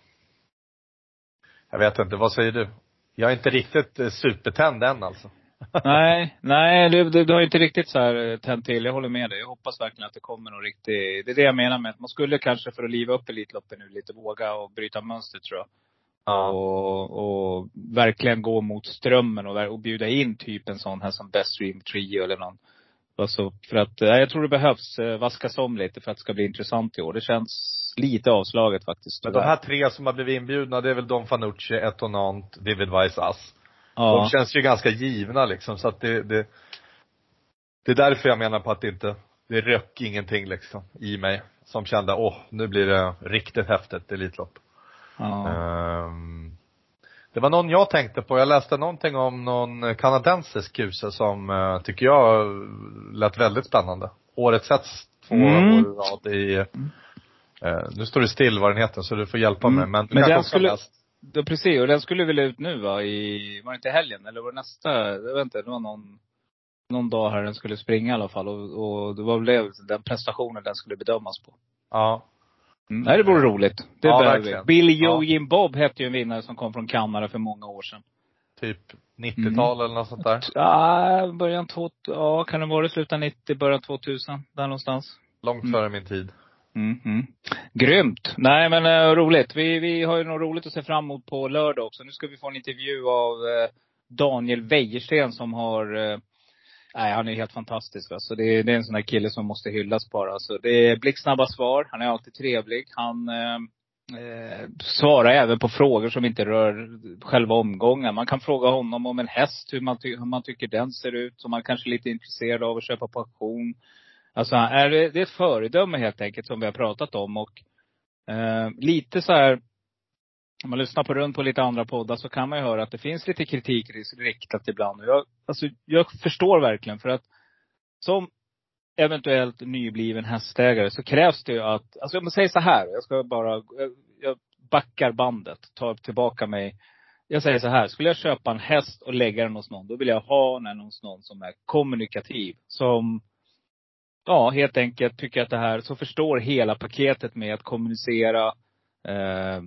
Jag vet inte, vad säger du? Jag är inte riktigt eh, supertänd än alltså. Nej, nej, du, du, du har inte riktigt så här eh, tänt till. Jag håller med dig. Jag hoppas verkligen att det kommer någon riktig, det är det jag menar med att man skulle kanske för att liva upp Elitloppet nu lite våga och bryta mönster tror jag. Och, och verkligen gå mot strömmen och, och bjuda in typ en sån här som Best Dream Trio eller någon. Alltså för att, eh, jag tror det behövs eh, vaskas om lite för att det ska bli intressant i år. Det känns lite avslaget faktiskt. Men de här tre som har blivit inbjudna, det är väl Don Fanucci, Etonant, David Weiss Ass. Ja. De känns ju ganska givna liksom, så att det, det Det är därför jag menar på att det inte, det rök ingenting liksom i mig. Som kände, åh, nu blir det riktigt häftigt Elitlopp. ja. Ehm, det var någon jag tänkte på, jag läste någonting om någon kanadensisk kuse som, eh, tycker jag, lät väldigt spännande. Årets hets två Mm. år i rad i, eh, nu står det still vad den heter så du får hjälpa Mm. mig. Men, Men den skulle- läst. Ja, precis. Och den skulle väl ut nu va? I, var det inte helgen? Eller var det nästa? Jag vet inte. Det var någon, någon dag här den skulle springa i alla fall. Och, och det var väl den prestationen den skulle bedömas på. Ja. Mm. Nej, det vore roligt. Det Ja, behöver verkligen. vi. Bill Ja. Jim Bob hette ju en vinnare som kom från Kanada för många år sedan. Typ 90-tal eller något sånt där. Ja, början två, ja kan det vara det? Sluta 90, början 2000. Där någonstans. Långt Mm. före min tid. Mm, mm. Grymt! Nej men uh, roligt. Vi, vi har ju något roligt att se fram emot på lördag också. Nu ska vi få en intervju av uh, Daniel Wäjersten som har uh, Nej, han är helt fantastisk. Alltså. Det, är, det är en sån där kille som måste hyllas bara. Alltså, det är blixtsnabba svar. Han är alltid trevlig. Han, eh, eh, även på frågor som inte rör själva omgången. Man kan fråga honom om en häst, hur man, ty- hur man tycker den ser ut. Som man kanske är lite intresserad av att köpa på auktion. Alltså, är det, det är ett föredöme helt enkelt som vi har pratat om. Och eh, lite så här, om man lyssnar på runt på lite andra poddar så kan man ju höra att det finns lite kritik riktat ibland. Jag, alltså, jag förstår verkligen för att som eventuellt nybliven hästägare så krävs det ju att, alltså om man säger så här, jag ska bara, jag, jag backar bandet, tar tillbaka mig. Jag säger så här, skulle jag köpa en häst och lägga den hos någon, då vill jag ha den hos någon som är kommunikativ. Som, ja helt enkelt tycker att det här, så förstår hela paketet med att kommunicera, eh,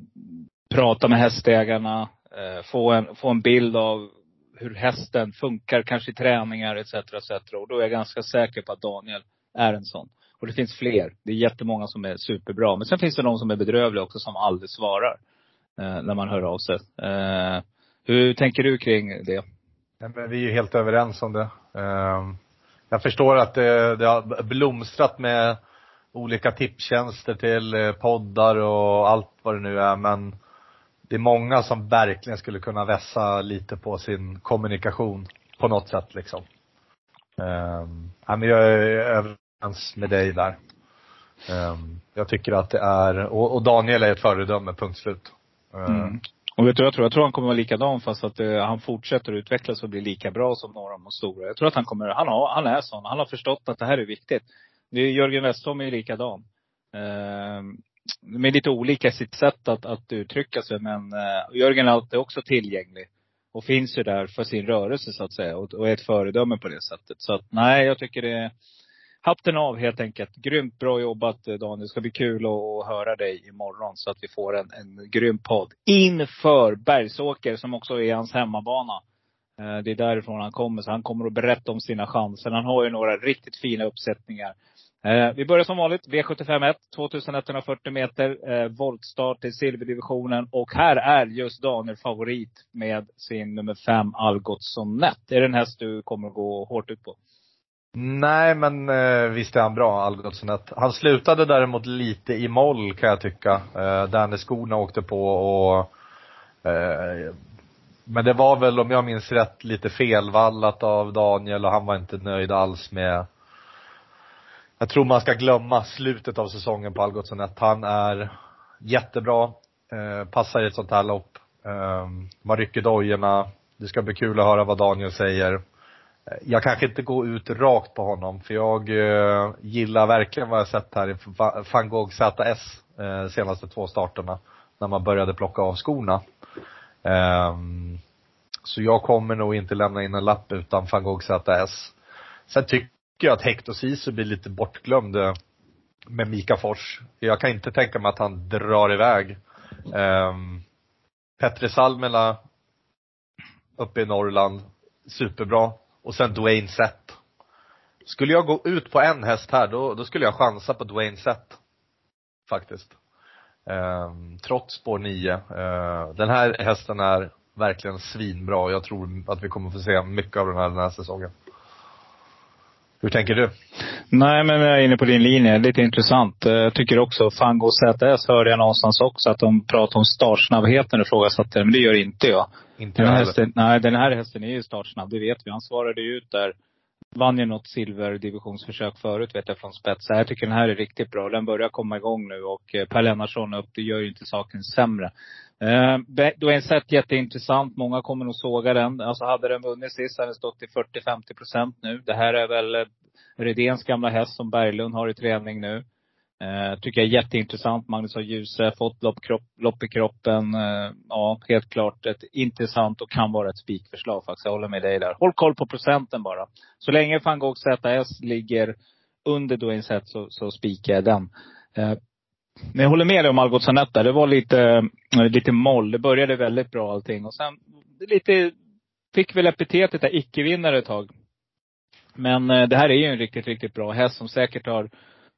prata med hästägarna, eh, få, en, få en bild av hur hästen funkar, kanske i träningar etc. etc. Och då är jag ganska säker på att Daniel är en sån. Och det finns fler. Det är jättemånga som är superbra. Men sen finns det de som är bedrövliga också som aldrig svarar. Eh, när man hör av sig. Eh, hur tänker du kring det? Nej, men vi är ju helt överens om det. Ehm, jag förstår att det, det har blomstrat med olika tipptjänster till eh, poddar och allt vad det nu är men det är många som verkligen skulle kunna vässa lite på sin kommunikation på något sätt liksom. Um, men jag är överens med dig där. Um, jag tycker att det är, och, och Daniel är ett föredöme, punkt slut. Ehm, Mm. Och vet du jag tror? Jag tror han kommer vara likadan fast att uh, han fortsätter utvecklas och blir lika bra som några av de stora. Jag tror att han kommer, han, har, han är sån. Han har förstått att det här är viktigt. Det är Jörgen Westholm är likadan. Eh, uh, de är lite olika i sitt sätt att, att uttrycka sig men uh, Jörgen är alltid också tillgänglig. Och finns ju där för sin rörelse så att säga. Och, och är ett föredöme på det sättet. Så att nej, jag tycker det är Hatten av helt enkelt. Grymt bra jobbat eh, Daniel. Det ska bli kul att, att höra dig imorgon så att vi får en, en grym podd. Inför Bergsåker som också är hans hemmabana. Eh, det är därifrån han kommer. Så han kommer att berätta om sina chanser. Han har ju några riktigt fina uppsättningar. Eh, vi börjar som vanligt. V751, 2140 meter. Voltstart i silverdivisionen. Och här är just Daniel favorit med sin nummer fem Algotsson Net. Är det en häst du kommer att gå hårt ut på? Nej, men eh, visst är han bra, Algotsson. Han slutade däremot lite i moll kan jag tycka. Eh, där när skorna åkte på och eh, Men det var väl, om jag minns rätt, lite felvallat av Daniel och han var inte nöjd alls med Jag tror man ska glömma slutet av säsongen på Algotssonet. Han är jättebra, eh, passar i ett sånt här lopp. Eh, man rycker dojorna. Det ska bli kul att höra vad Daniel säger. Eh, jag kanske inte går ut rakt på honom för jag eh, gillar verkligen vad jag sett här i van Gogh ZS eh, senaste två starterna. När man började plocka av skorna. Eh, så jag kommer nog inte lämna in en lapp utan van Gogh ZS. Sen tycker jag att Hector Sisu blir lite bortglömd eh, med Mika Fors. Jag kan inte tänka mig att han drar iväg. Ehm, um, Petre Salmela uppe i Norrland, superbra. Och sen Dwayne Sett. Skulle jag gå ut på en häst här, då, då skulle jag chansa på Dwayne Sett. Faktiskt. Ehm, trots spår 9. Ehm, den här hästen är verkligen svinbra och jag tror att vi kommer få se mycket av den här den här säsongen. Hur tänker du? Nej, men jag är inne på din linje. Lite intressant. Eh, Jag tycker också, Fango ZS hörde jag någonstans också att de pratar om startsnabbheten och ifrågasatte det. Men det gör inte jag. Inte Den jag hästen, nej, den här hästen är ju startsnabb, det vet vi. Han svarade ju ut där. Vann ju något silverdivisionsförsök förut vet jag från spets. Så Jag tycker den här är riktigt bra. Den börjar komma igång nu och eh, Per Lennartsson upp, det gör ju inte saken sämre. Eh, är Dwayne Sett jätteintressant. Många kommer nog såga den. Alltså hade den vunnit sist hade den stått till 40-50 procent nu. Det här är väl eh, Redéns gamla häst som Berglund har i träning nu. Eh, tycker jag är jätteintressant. Magnus har Djuse, fått lopp, kropp, lopp i kroppen. Eh, ja, helt klart ett intressant och kan vara ett spikförslag faktiskt. Jag håller med dig där. Håll koll på procenten bara. Så länge van Gogh ZS ligger under Dwayne Set så, så spikar jag den. Eh, men jag håller med dig om Algot Sanet där. Det var lite, eh, lite moll. Det började väldigt bra allting. Och sen lite, fick väl epitetet där icke-vinnare ett tag. Men eh, det här är ju en riktigt, riktigt bra häst som säkert har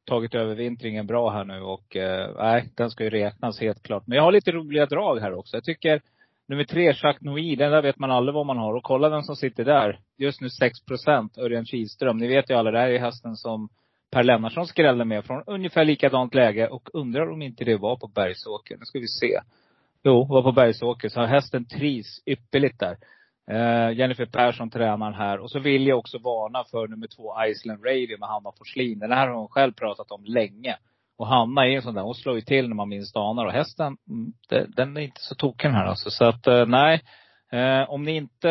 tagit övervintringen bra här nu och eh, nej, den ska ju räknas helt klart. Men jag har lite roliga drag här också. Jag tycker nummer tre, Jacques Noui, den där vet man aldrig vad man har. Och kolla vem som sitter där. Just nu 6 procent, Örjan Kihlström. Ni vet ju alla, det här är hästen som Per Lennartsson skrällde med från ungefär likadant läge och undrar om inte det var på Bergsåker. Nu ska vi se. Jo, var på Bergsåker. Så hästen trivs ypperligt där. Eh, Jennifer Persson tränaren här. Och så vill jag också varna för nummer två Iceland Radio med Hanna Forslin. Den här har hon själv pratat om länge. Och Hanna är en sån där, hon slår ju till när man minst anar. Och hästen, mm, den är inte så tokig den här alltså. Så att eh, nej. Eh, om ni inte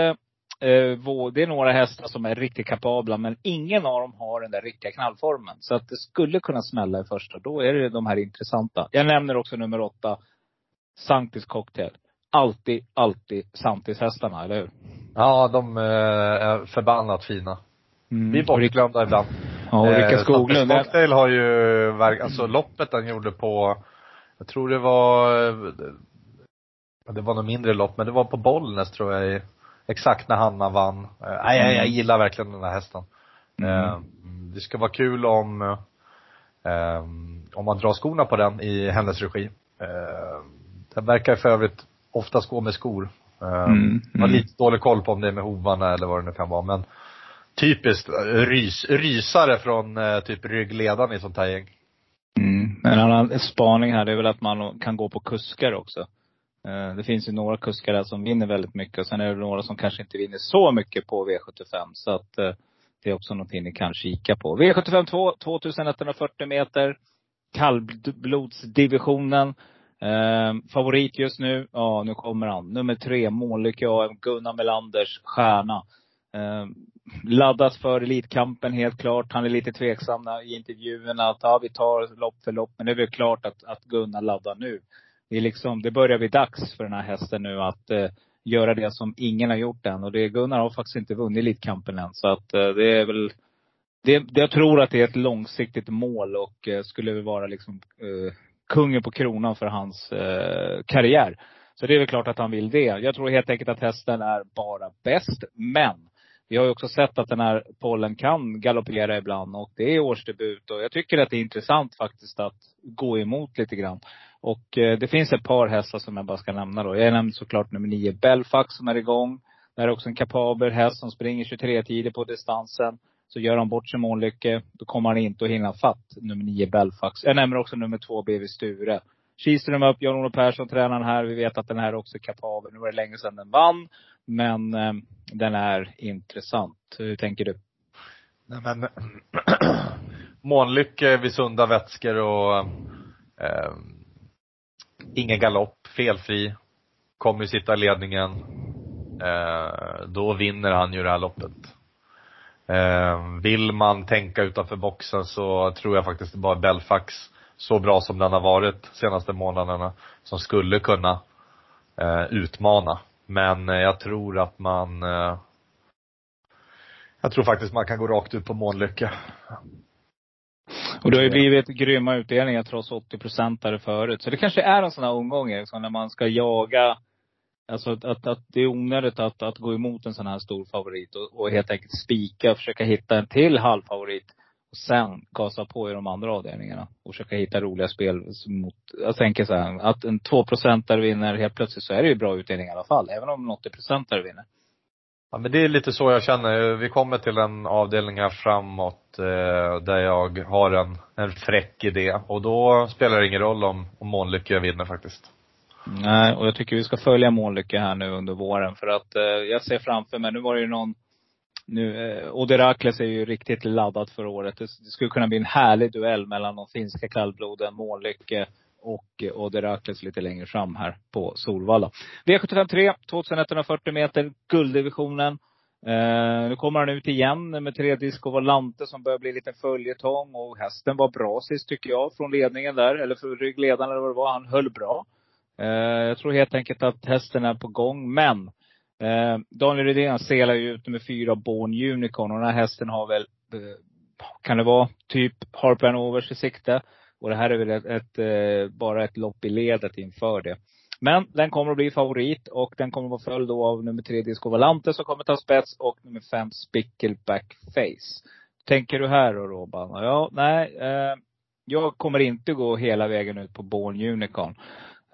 eh, det är några hästar som är riktigt kapabla men ingen av dem har den där riktiga knallformen. Så att det skulle kunna smälla i första. Då är det de här intressanta. Jag nämner också nummer åtta, Sanktis Cocktail. Alltid, alltid Sanktis-hästarna, eller hur? Ja, de är förbannat fina. Mm. Vi är bortglömda ibland. Ja, och Rickard Skoglund. Eh, Cocktail har ju, alltså loppet han gjorde på, jag tror det var, det var något mindre lopp, men det var på Bollnäs tror jag exakt när Hanna vann. Eh, nej, jag, jag gillar verkligen den här hästen. Mm. Eh, det ska vara kul om, eh, om man drar skorna på den i hennes regi. Den verkar för övrigt oftast gå med skor. Mm. Mm. Jag har lite dålig koll på om det är med hovarna eller vad det nu kan vara, men typiskt rys, rysare från typ ryggledaren i sånt här gäng. Mm. En annan spaning här, det är väl att man kan gå på kuskar också. Eh, det finns ju några kuskar där som vinner väldigt mycket och sen är det några som kanske inte vinner så mycket på V75. Så att eh, det är också någonting ni kan kika på. V75 2, 2140 meter. Kallblodsdivisionen. Eh, favorit just nu, ja nu kommer han. Nummer tre, Månlykke AM, Gunnar Melanders stjärna. Eh, laddas för Elitkampen helt klart. Han är lite tveksam i intervjuerna att ja, vi tar lopp för lopp. Men det är väl klart att, att Gunnar laddar nu det är liksom, det börjar bli dags för den här hästen nu att eh, göra det som ingen har gjort än. Och det, Gunnar har faktiskt inte vunnit Elitkampen än. Så att eh, det är väl, det, jag tror att det är ett långsiktigt mål och eh, skulle vara liksom eh, kungen på kronan för hans eh, karriär. Så det är väl klart att han vill det. Jag tror helt enkelt att hästen är bara bäst. Men vi har ju också sett att den här pollen kan galoppera ibland och det är årsdebut. Och jag tycker att det är intressant faktiskt att gå emot lite grann. Och eh, det finns ett par hästar som jag bara ska nämna då. Jag nämnde såklart nummer nio Belfax som är igång. Det här är också en kapabel häst som springer 23 tider på distansen. Så gör han bort sig Månlycke, då kommer han inte att hinna fatt nummer nio Belfax. Eh, Jag nämner också nummer två BV Sture. Kihlström upp, Jan-Olof Persson tränaren här. Vi vet att den här också är kapabel. Nu var det länge sedan den vann. Men eh, den är intressant. Hur tänker du? Nej men, [clears throat] Månlycke vid sunda vätskor och eh, ingen galopp, felfri. Kommer sitta i ledningen. Eh, då vinner han ju det här loppet. Eh, vill man tänka utanför boxen så tror jag faktiskt det bara Belfax, så bra som den har varit senaste månaderna, som skulle kunna eh, utmana. Men eh, jag tror att man eh, jag tror faktiskt man kan gå rakt ut på månlycka. Och det har ju blivit grymma utdelningar trots 80 procentare förut. Så det kanske är en sån här omgång liksom, när man ska jaga Alltså att, att, att det är onödigt att, att gå emot en sån här stor favorit och, och helt enkelt spika och försöka hitta en till halvfavorit. Och sen gasa på i de andra avdelningarna. Och försöka hitta roliga spel mot, jag tänker så här, att en 2 vinner helt plötsligt så är det ju bra utdelning i alla fall. Även om en 80 procentare vinner. Ja men det är lite så jag känner. Vi kommer till en avdelning här framåt eh, där jag har en, en fräck idé. Och då spelar det ingen roll om, om Månlycke vinner faktiskt. Nej, och jag tycker vi ska följa Månlycke här nu under våren. För att eh, jag ser framför mig, nu var det ju någon nu, eh, Oderakles är ju riktigt laddad för året. Det, det skulle kunna bli en härlig duell mellan de finska kallbloden, Månlycke och eh, Oderakles lite längre fram här på Solvalla. V753, 2140 meter, gulddivisionen. Eh, nu kommer han ut igen med tre Disco Volante som börjar bli lite följetong. Och hästen var bra sist tycker jag, från ledningen där. Eller för ryggledaren eller vad det var. Han höll bra. Eh, jag tror helt enkelt att hästen är på gång. Men eh, Daniel Rydén selar ju ut med fyra Born Unicorn. Och den här hästen har väl, eh, kan det vara, typ Harper Overs i sikte. Och det här är väl ett, ett, eh, bara ett lopp i ledet inför det. Men den kommer att bli favorit och den kommer att vara följd av nummer tre Disco Valante som kommer ta spets och nummer fem Spickleback Face. Tänker du här då Robban? Ja, nej. Eh, jag kommer inte gå hela vägen ut på Born Unicorn.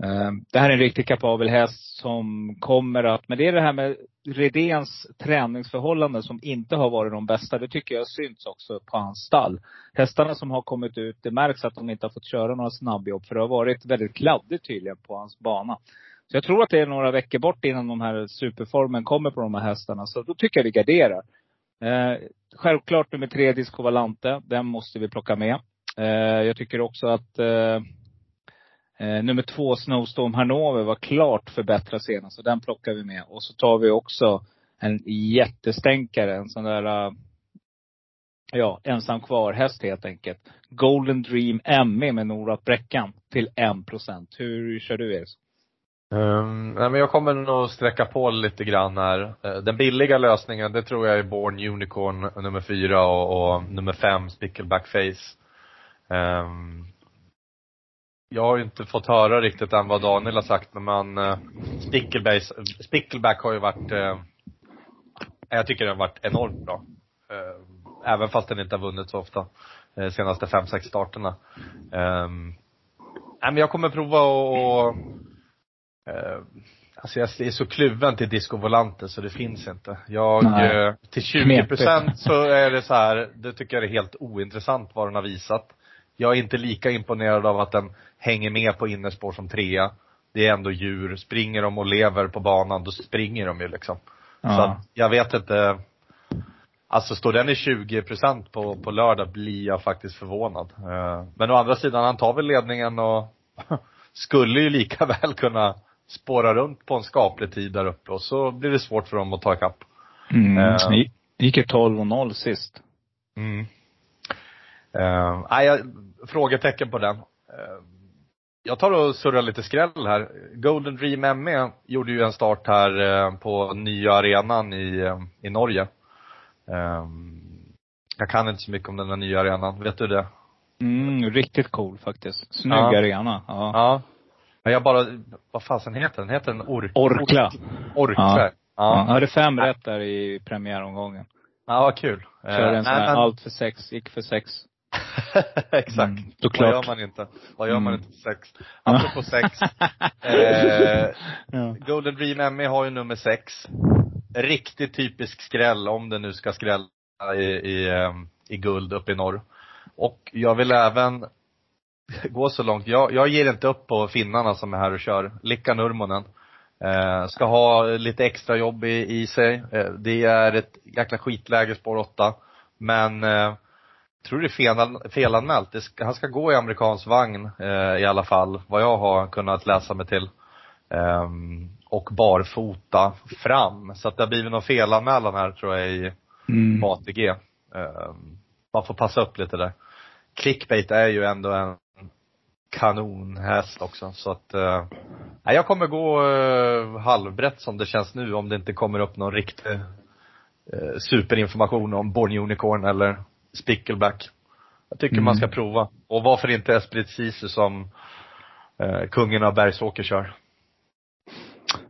Eh, det här är en riktigt kapabel häst som kommer att, men det är det här med Redéns träningsförhållanden som inte har varit de bästa, det tycker jag syns också på hans stall. Hästarna som har kommit ut, det märks att de inte har fått köra några snabbjobb. För det har varit väldigt kladdigt tydligen på hans bana. Så jag tror att det är några veckor bort innan de här superformen kommer på de här hästarna. Så då tycker jag vi garderar. Eh, självklart nummer tre, Disco Valante. Den måste vi plocka med. Eh, jag tycker också att eh, eh, nummer två, Snowstorm Hanover, var klart förbättrad senast. Så den plockar vi med. Och så tar vi också en jättestänkare. En sån där, eh, ja, ensam kvar-häst helt enkelt. Golden Dream ME med Nora Bräckan till 1 procent. Hur kör du Erik? Um, nej men jag kommer nog sträcka på lite grann här. Uh, Den billiga lösningen, det tror jag är Born Unicorn nummer fyra och, och nummer fem, Spickleback Face. Um, ehm, jag har ju inte fått höra riktigt än vad Daniel har sagt, men man, uh, Spickleback, har ju varit, uh, jag tycker den har varit enormt bra. Uh, även fast den inte har vunnit så ofta, uh, senaste fem, sex starterna. Nej men jag kommer prova och Eh, alltså jag är så kluven till Disco Volante så det finns inte. Jag, Nej. eh, till 20 procent så är det så här, det tycker jag är helt ointressant vad den har visat. Jag är inte lika imponerad av att den hänger med på innerspår som trea. Det är ändå djur. Springer de och lever på banan, då springer de ju liksom. Så Ja. att, jag vet inte. Alltså står den i 20 procent på, på lördag blir jag faktiskt förvånad. Eh, Men å andra sidan, han tar väl ledningen och [laughs] skulle ju lika [laughs] väl kunna spåra runt på en skaplig tid där uppe och så blir det svårt för dem att ta ikapp. Mm. Det gick ju 12 och 0 sist. Mm. Uh, nej, jag, frågetecken på den. Eh, jag tar och surrar lite skräll här. Golden Dream ME gjorde ju en start här eh, på nya arenan i, eh, i Norge. Eh, jag kan inte så mycket om den där nya arenan. Vet du det? Mm, riktigt cool faktiskt. Snygg Ja. arena. Ja. Ja. Men jag bara, vad fasen heter den? Heter den Ork? Orkla. Orkla. Ja. Ja. Ja. Jag Ja, hade fem rätt där i premiäromgången. ja vad kul. Eh, Körde en sån nej, här men- allt för sex, gick för sex. [laughs] Exakt. Mm, Vad såklart. gör man inte? Vad gör man Mm. inte för sex? Apropå sex. [laughs] eh, ja. Golden Dream ME har ju nummer sex. Riktigt typisk skräll, om det nu ska skrälla i, i, ehm, i guld uppe i norr. Och jag vill även [laughs] gå så långt. Jag, jag ger inte upp på finnarna som är här och kör. Likka Nurmonen. Eh, ska ha lite extra jobb i, i sig. Eh, det är ett jäkla skitläge spår 8. Men eh, tror det är fel, felanmält. Det ska, han ska gå i amerikansk vagn eh, i alla fall, vad jag har kunnat läsa mig till. Ehm, och barfota fram. Så att det har blivit någon felanmälan här tror jag i Mm. ATG. Ehm, man får passa upp lite där. Clickbait är ju ändå en kanonhäst också så att, eh, jag kommer gå eh, halvbrett som det känns nu om det inte kommer upp någon riktig eh, superinformation om Born Unicorn eller Spickleback. Jag tycker Mm. man ska prova. Och varför inte Esprit Sisu som eh, kungen av Bergsåker kör.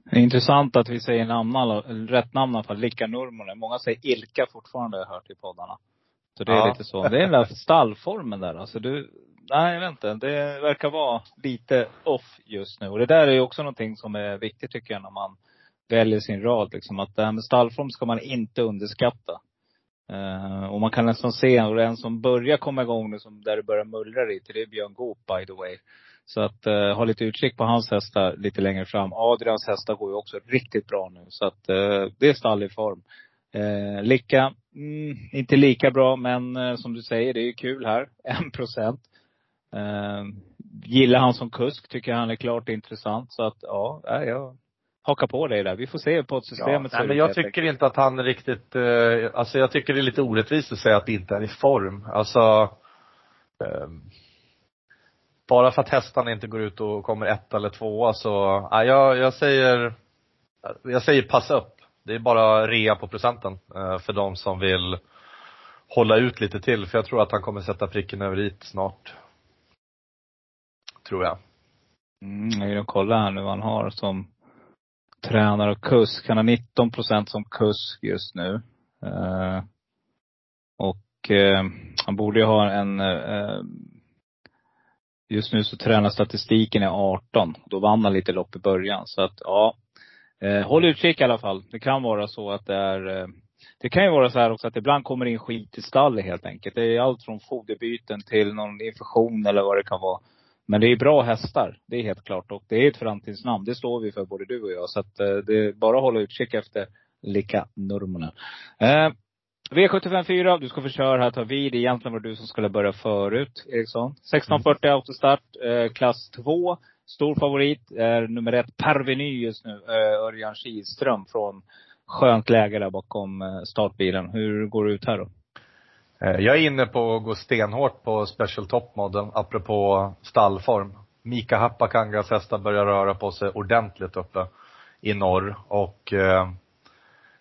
Det är intressant att vi säger namn, alla- rätt namn i alla fall. Lika Nurmonen. Många säger Ilka fortfarande, har jag hört i poddarna. Så det är Ja. lite så. Det är den där stallformen där. Alltså du, nej jag vet inte. Det verkar vara lite off just nu. Och det där är ju också någonting som är viktigt tycker jag när man väljer sin rad. Liksom. Att det här med stallform ska man inte underskatta. Uh, och man kan nästan se, och en som börjar komma igång nu, som där det börjar mullra lite, det är Björn Goop by the way. Så att uh, ha lite utkik på hans hästar lite längre fram. Adrians hästar går ju också riktigt bra nu. Så att uh, det är stall i form. Uh, Lika, mm, inte lika bra men som du säger, det är ju kul här. [laughs] En procent. Gillar han som kusk, tycker jag han är klart intressant. Så att ja, nej, jag hakar på dig där. Vi får se på systemet Nej, men jag tycker inte att han är riktigt, eh, alltså jag tycker det är lite orättvist att säga att det inte är i form. Alltså, ehm, bara för att hästarna inte går ut och kommer ett eller tvåa så, nej, jag, jag säger, jag säger passa upp. Det är bara rea på procenten eh, för de som vill hålla ut lite till, för jag tror att han kommer sätta pricken över i snart. Tror jag. Mm, jag vill kolla här nu vad han har som tränare och kusk. Han har 19 procent som kusk just nu. Eh, och eh, han borde ju ha en, eh, just nu så tränar statistiken är 18. Då vann han lite lopp i början. Så att ja, eh, håll utkik i alla fall. Det kan vara så att det är eh, det kan ju vara så här också att ibland kommer det in skit i stallet helt enkelt. Det är allt från foderbyten till någon infektion eller vad det kan vara. Men det är bra hästar. Det är helt klart. Och det är ett framtidsnamn. Det står vi för både du och jag. Så att eh, det är bara att hålla utkik efter Lika Nurmonen. Eh, V75 4, du ska få köra här, ta vid. Egentligen var det du som skulle börja förut, Eriksson. 1640 autostart, eh, klass 2. Stor favorit är nummer ett, Parveny just nu, eh, Örjan Kihlström från skönt läge där bakom eh, startbilen. Hur går det ut här då? Eh, jag är inne på att gå stenhårt på Special Top Model, apropå stallform. Mika Happakangas hästar börjar röra på sig ordentligt uppe i norr och eh,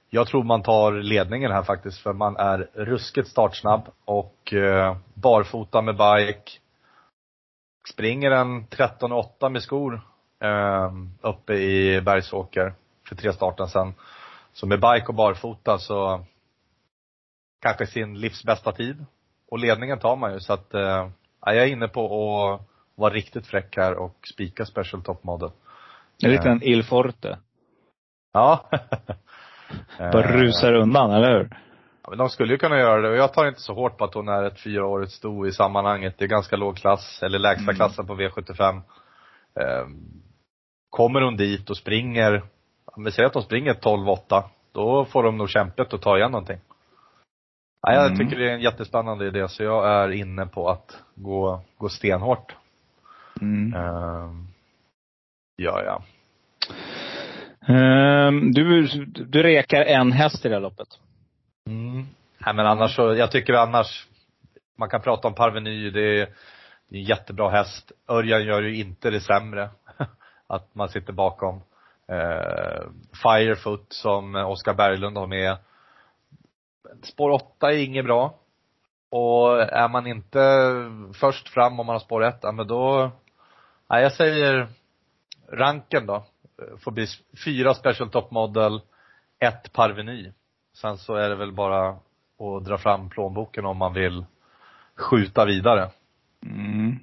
jag tror man tar ledningen här faktiskt för man är ruskigt startsnabb och eh, barfota med bike. Springer en 13,8 med skor eh, uppe i Bergsåker för tre starten sen. Så med bike och barfota så kanske sin livs bästa tid. Och ledningen tar man ju så att, eh, jag är inne på att vara riktigt fräck här och spika Special Top Model. En liten Il Forte. Ja. [laughs] Bara Eh, rusar undan, eller hur? Ja, men de skulle ju kunna göra det och jag tar inte så hårt på att hon är ett fyraårigt sto i sammanhanget. Det är ganska låg klass, eller lägsta Mm. klassen på V75. Eh, kommer hon dit och springer, om vi säger att de springer 12-8, då får de nog kämpigt att ta igen någonting. Ja, jag Mm. tycker det är en jättespännande idé så jag är inne på att gå, gå stenhårt. Mm. Eh, ja, ja. Ehm, du, du rekar en häst i det här loppet. Mm. Nej men annars så, jag tycker annars, man kan prata om Parveny, det är, det är en jättebra häst. Örjan gör ju inte det sämre. [laughs] att man sitter bakom. Eh, Firefoot som Oskar Berglund har med. Spår 8 är inget bra. Och är man inte först fram om man har spår 1, ja men då, nej jag säger ranken då. Får bli fyra special top model, ett Parveny. Sen så är det väl bara att dra fram plånboken om man vill skjuta vidare. Mm.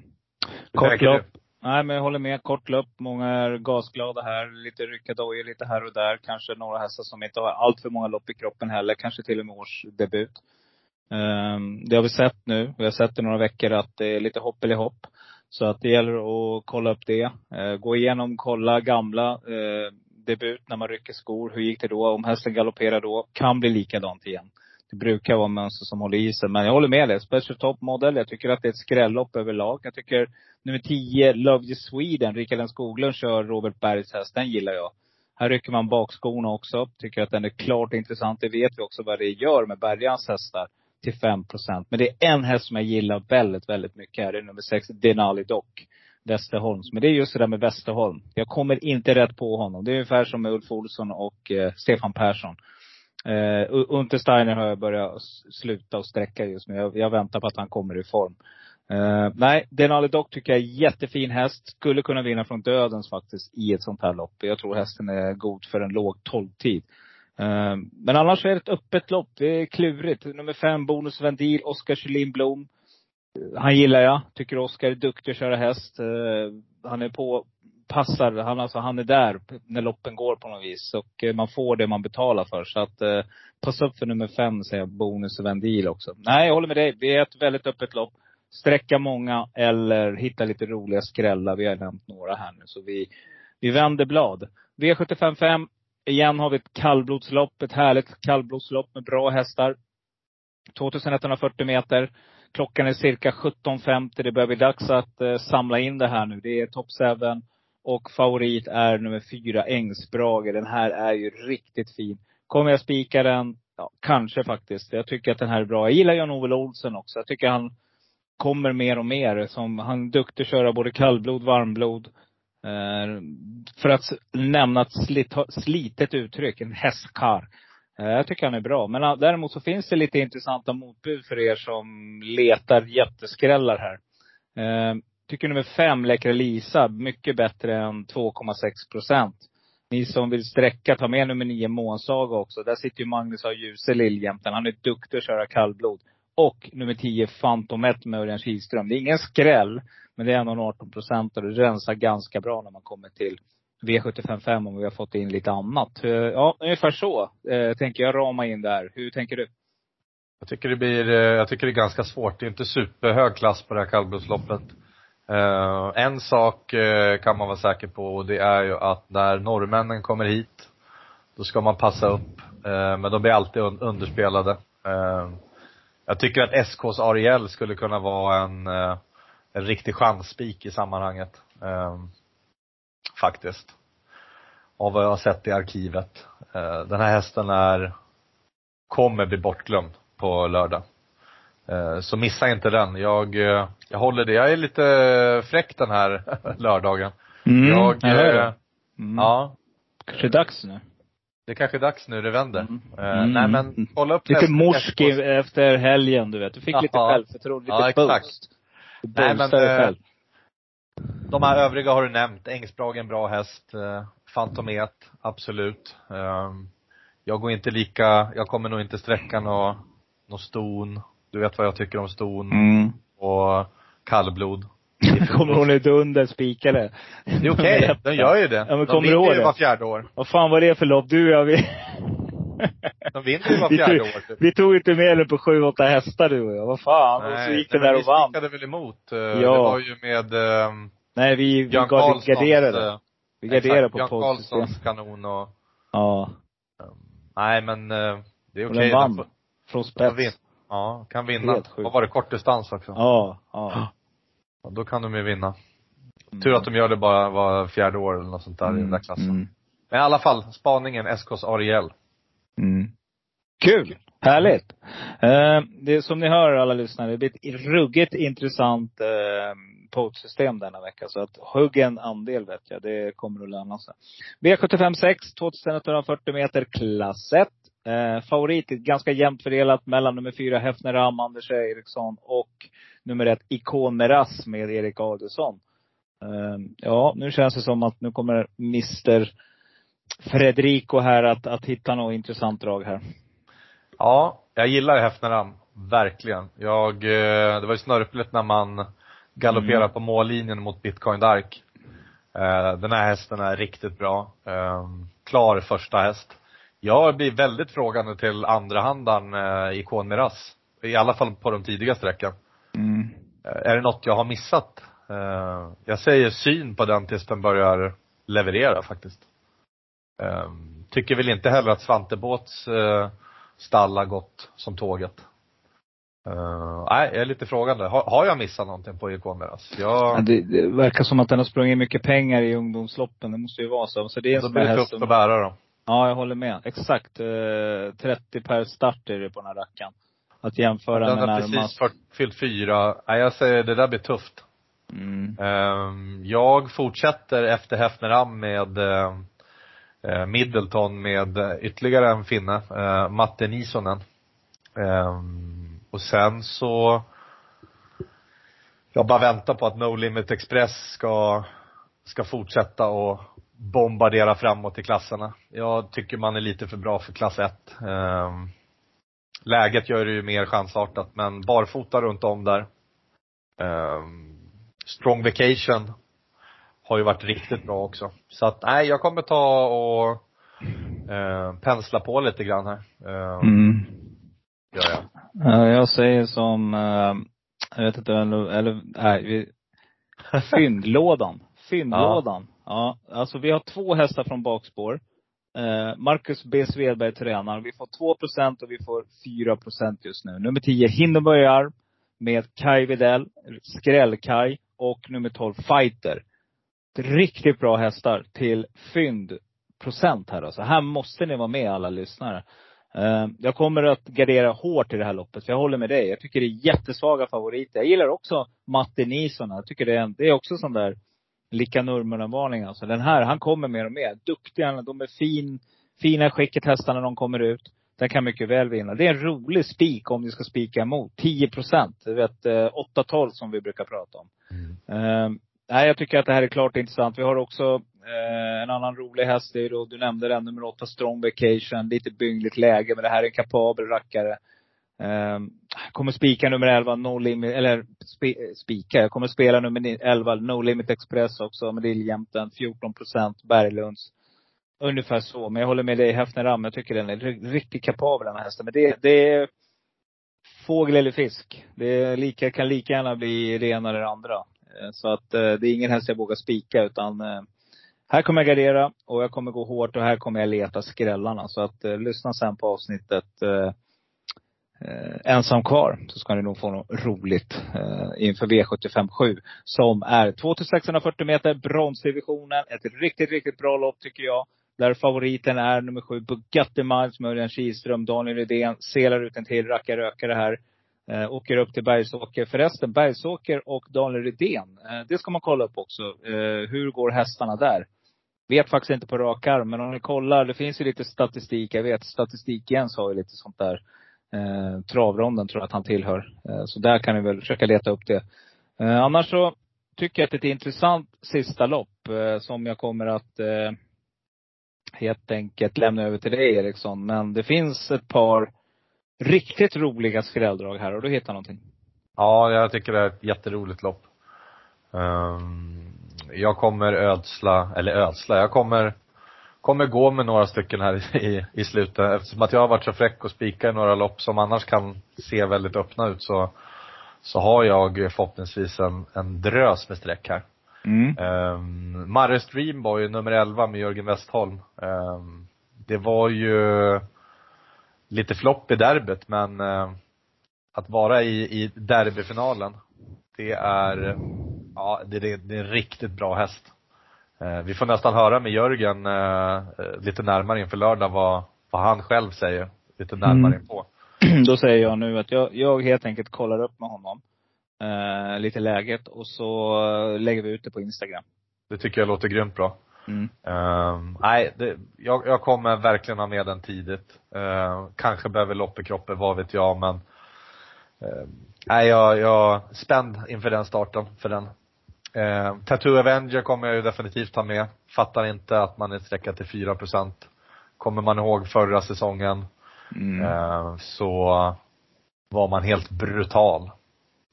Kort lopp. Nej men jag håller med. Kort lopp. Många är gasglada här. Lite ryckadojor lite här och där. Kanske några hästar som inte har allt för många lopp i kroppen heller. Kanske till och med årsdebut. Um, det har vi sett nu. Vi har sett i några veckor att det är lite hopp eller hopp. Så att det gäller att kolla upp det. Uh, gå igenom, kolla gamla uh, debut när man rycker skor. Hur gick det då? Om hästen galopperar då. Kan bli likadant igen. Det brukar vara mönster som håller i sig. Men jag håller med dig. Special Top Model. Jag tycker att det är ett skrällopp överlag. Jag tycker nummer 10, Love You Sweden, Rickard N Skoglund kör Robert Bergs häst. Den gillar jag. Här rycker man bakskorna också. Tycker att den är klart intressant. Det vet vi också vad det gör med Bergans hästar till 5% Men det är en häst som jag gillar väldigt, väldigt mycket här. Det är nummer 6, Denali Dock. Westerholms. Men det är just det där med Westerholm. Jag kommer inte rätt på honom. Det är ungefär som med Ulf Olsson och eh, Stefan Persson. Eh, Untersteiner har jag börjat sluta och sträcka just nu. Jag, jag väntar på att han kommer i form. Eh, nej, Denali Dock tycker jag är jättefin häst. Skulle kunna vinna från dödens faktiskt i ett sånt här lopp. Jag tror hästen är god för en låg tolvtid. Eh, men annars är det ett öppet lopp. Det är klurigt. Nummer fem, Bonus Vendil, Oskar Kjellin Blom. Eh, han gillar jag. Tycker Oskar är duktig att köra häst. Eh, han är på, passar, han, alltså, han är där när loppen går på något vis. Och eh, man får det man betalar för. Så att eh, passa upp för nummer fem, säger jag, Bonus Vendil också. Nej, jag håller med dig. Det är ett väldigt öppet lopp. Sträcka många eller hitta lite roliga skrällar. Vi har nämnt några här nu. Så vi, vi vänder blad. V755. Igen har vi ett kallblodslopp. Ett härligt kallblodslopp med bra hästar. 2140 meter. Klockan är cirka 17.50. Det börjar bli dags att eh, samla in det här nu. Det är top 7. Och favorit är nummer fyra, Ängsbrage. Den här är ju riktigt fin. Kommer jag spika den? Ja, kanske faktiskt. Jag tycker att den här är bra. Jag gillar Jan-Ove Olsen också. Jag tycker han kommer mer och mer. Som, han är duktig att köra både kallblod, varmblod. Eh, för att nämna ett slit, slitet uttryck, en hästkar. Eh, jag tycker han är bra. Men ah, däremot så finns det lite intressanta motbud för er som letar jätteskrällar här. Eh, tycker nummer fem, Läkare Lisa, mycket bättre än 2,6 procent. Ni som vill sträcka, ta med nummer nio, Månsaga också. Där sitter ju Magnus A. Djuse Liljämten. Han är duktig att köra kallblod. Och nummer 10, Phantom 1 med Örjan Kihlström. Det är ingen skräll, men det är ändå en 18 procent och det rensar ganska bra när man kommer till V755 om vi har fått in lite annat. Eh, ja, ungefär så eh, tänker jag rama in där. Hur tänker du? Jag tycker det blir, eh, jag tycker det är ganska svårt. Det är inte superhög klass på det här kallblodsloppet. Eh, en sak eh, kan man vara säker på och det är ju att när norrmännen kommer hit, då ska man passa upp. Eh, men de blir alltid un- underspelade. Jag tycker att SKs Ariel skulle kunna vara en, en riktig chansspik i sammanhanget. Faktiskt. Av vad jag har sett i arkivet. Den här hästen är, kommer bli bortglömd på lördag. Eh, Så missa inte den. Jag, eh, jag håller det. Jag är lite fräck den här [laughs] lördagen. jag, jag hör det. eh, Mm. ja, Kanske dags nu. det är kanske är dags nu det vänder. Mm. Mm. Nej men, kolla upp Lite morsk efter helgen, du vet. Du fick lite Ja. självförtroende, lite Ja, exakt. boost. Du Nej, men, själv. De här övriga har du nämnt. Ängsbragen, bra häst. Fantomet, absolut. Jag går inte lika, jag kommer nog inte sträcka nå, nå ston. Du vet vad jag tycker om ston Mm. och kallblod. [laughs] Kommer hon inte under spikade? Det är okej, [laughs] den gör ju det. Ja, men de kommer du vinner ihåg ju det? var fjärde år. Vad fan var det för lopp? Du och jag, vi... [laughs] De vinner ju var vi, fjärde tog, år. Typ. vi tog inte med den på sju, åtta hästar du och jag. Vad fan. och så gick den nej, där och vann. Vi spikade väl emot. Eh, Ja. Det var ju med eh, Nej, vi, vi Karlssons, garderade. eh, Vi garderade på postsystem. Karlssons kanon och, Ja. nej men eh, det är okej. den vann. Från spets. Ja, kan vinna. Helt sjukt. Vad var det? Kortdistans också? Ja, ja. Då kan de ju vinna. Mm. Tur att de gör det bara var fjärde år eller något sånt där i den där klassen. Mm. Men i alla fall, spaningen SKs Ariel. Mm. Kul! Härligt! Eh, det är som ni hör alla lyssnare, det blir ett ruggigt intressant eh, podsystem denna vecka. Så att hugg en andel vet jag, det kommer att löna sig. V75 6, 2140 meter klass 1. Eh, favorit, ganska jämnt fördelat mellan nummer fyra Hefner Ram, Anders Eriksson och nummer ett Ikon Meras med Erik Adelsson. Eh, ja, nu känns det som att nu kommer Mr Fredrico här att, att hitta något intressant drag här. Ja, jag gillar Häfneram. Verkligen. Jag, eh, det var ju snörpligt när man galopperar Mm. på mållinjen mot Bitcoin Dark. Eh, Den här hästen är riktigt bra. Eh, Klar första häst. Jag blir väldigt frågande till andrahandaren eh, Ikon Miras. I alla fall på de tidiga sträckan. Mm. Eh, Är det något jag har missat? Eh, Jag säger syn på den tills den börjar leverera faktiskt. Eh, Tycker väl inte heller att Svante Båths eh, stall har gått som tåget. Eh, nej, jag är lite frågande. Har, har jag missat någonting på IK Miras? Ja, Jag, det, det verkar som att den har sprungit mycket pengar i ungdomsloppen. Det måste ju vara så. Så det är en då sån häst som, att bära dem. Ja, jag håller med. Exakt. Eh, 30 per start är det på den här rackaren. Att jämföra Den med har precis närmast. för, fyllt fyra. Nej, jag säger det där blir tufft. Mm. Ehm, Jag fortsätter efter Hefneram med eh, eh, Middleton med eh, ytterligare en finne, eh, Matte Nisonen. Ehm, Och sen så jag bara väntar på att No Limit Express ska, ska fortsätta och bombardera framåt i klasserna. Jag tycker man är lite för bra för klass 1. Ehm, Läget gör det ju mer chansartat men barfota runt om där. Ehm, Strong Vacation har ju varit riktigt bra också. Så att, nej, jag kommer ta och eh, pensla på lite grann här. Eh, Mm. gör jag. Ja, jag säger som, eh, jag vet inte, eller, eller nej, vi, [laughs] fyndlådan. Fyndlådan. Ja. Ja, alltså vi har två hästar från bakspår. Eh, Marcus B. Svedberg tränar. Vi får 2% och vi får 4% just nu. Nummer 10, Hindenburgar med Kai Videll, Skräll-Kai och nummer 12, Fighter. Riktigt bra hästar till fyndprocent här alltså. Här måste ni vara med alla lyssnare. Eh, jag kommer att gardera hårt i det här loppet, för jag håller med dig. Jag tycker det är jättesvaga favoriter. Jag gillar också Matte Nilsson. Jag tycker det är, en, det är också sån där Lika Nurminen-varning alltså. Den här, han kommer mer och mer. Duktiga, de är fin, fina skicket hästarna när de kommer ut. Den kan mycket väl vinna. Det är en rolig spik om ni ska spika emot. 10 procent. Du vet, eh, 8-12 som vi brukar prata om. Eh, nej, jag tycker att det här är klart intressant. Vi har också eh, en annan rolig häst. Det är då, du nämnde den, nummer åtta, Strong Vacation. Lite byngligt läge, men det här är en kapabel rackare. Eh, kommer spika nummer 11, No Limit, eller spika. Jag kommer spela nummer 11, No Limit Express också med Liljämten, 14 procent, Berglunds. Ungefär så. Men jag håller med dig Häfner Ram. Jag tycker den är riktigt kapabel den här hästen. Men det, det är fågel eller fisk. Det lika, kan lika gärna bli det ena eller det andra. Ehm, så att eh, det är ingen häst jag vågar spika utan eh, här kommer jag gardera och jag kommer gå hårt och här kommer jag leta skrällarna. Så att eh, lyssna sen på avsnittet eh, ensam kvar så ska ni nog få något roligt eh, inför V75 7. Som är 2640 meter, bronsdivisionen. Ett riktigt, riktigt bra lopp tycker jag. Där favoriten är nummer sju, Bugatti Miles med Örjan Kihlström, Daniel Rydén. Selar ut en till rackarrökare här. Eh, åker upp till Bergsåker. Förresten, Bergsåker och Daniel Rydén. Eh, det ska man kolla upp också. Eh, hur går hästarna där? Vet faktiskt inte på rak arm, men om ni kollar, det finns ju lite statistik. Jag vet, statistik Jens har ju lite sånt där. Eh, travronden tror jag att han tillhör. Eh, så där kan ni väl försöka leta upp det. Eh, annars så tycker jag att det är ett intressant sista lopp eh, som jag kommer att eh, helt enkelt lämna över till dig Eriksson. Men det finns ett par riktigt roliga skrälldrag här. Har du hittat någonting? Ja, jag tycker det är ett jätteroligt lopp. Um, jag kommer ödsla, eller ödsla, jag kommer kommer gå med några stycken här i, i slutet. Eftersom att jag har varit så fräck och spikar några lopp som annars kan se väldigt öppna ut så, så har jag förhoppningsvis en, en drös med streck här. Mm. Um, Marres Dreamboy, nummer 11 med Jörgen Westholm. Um, det var ju lite flopp i derbyt men uh, att vara i, i derbyfinalen, det är, ja, det, det, det är en riktigt bra häst. Uh, vi får nästan höra med Jörgen uh, lite närmare inför lördag vad, vad han själv säger, lite närmare mm. på. [clears throat] Då säger jag nu att jag, jag helt enkelt kollar upp med honom eh, lite läget och så lägger vi ut det på Instagram. Det tycker jag låter grymt bra. Mm. Uh, nej, det, jag, jag kommer verkligen ha med den tidigt. Uh, kanske behöver lopp i kroppen, vad vet jag, men uh, nej, jag, jag spänd inför den starten, för den. Uh, Tattoo Avenger kommer jag ju definitivt ta med. Fattar inte att man är sträckad till 4 procent. Kommer man ihåg förra säsongen, mm. uh, så var man helt brutal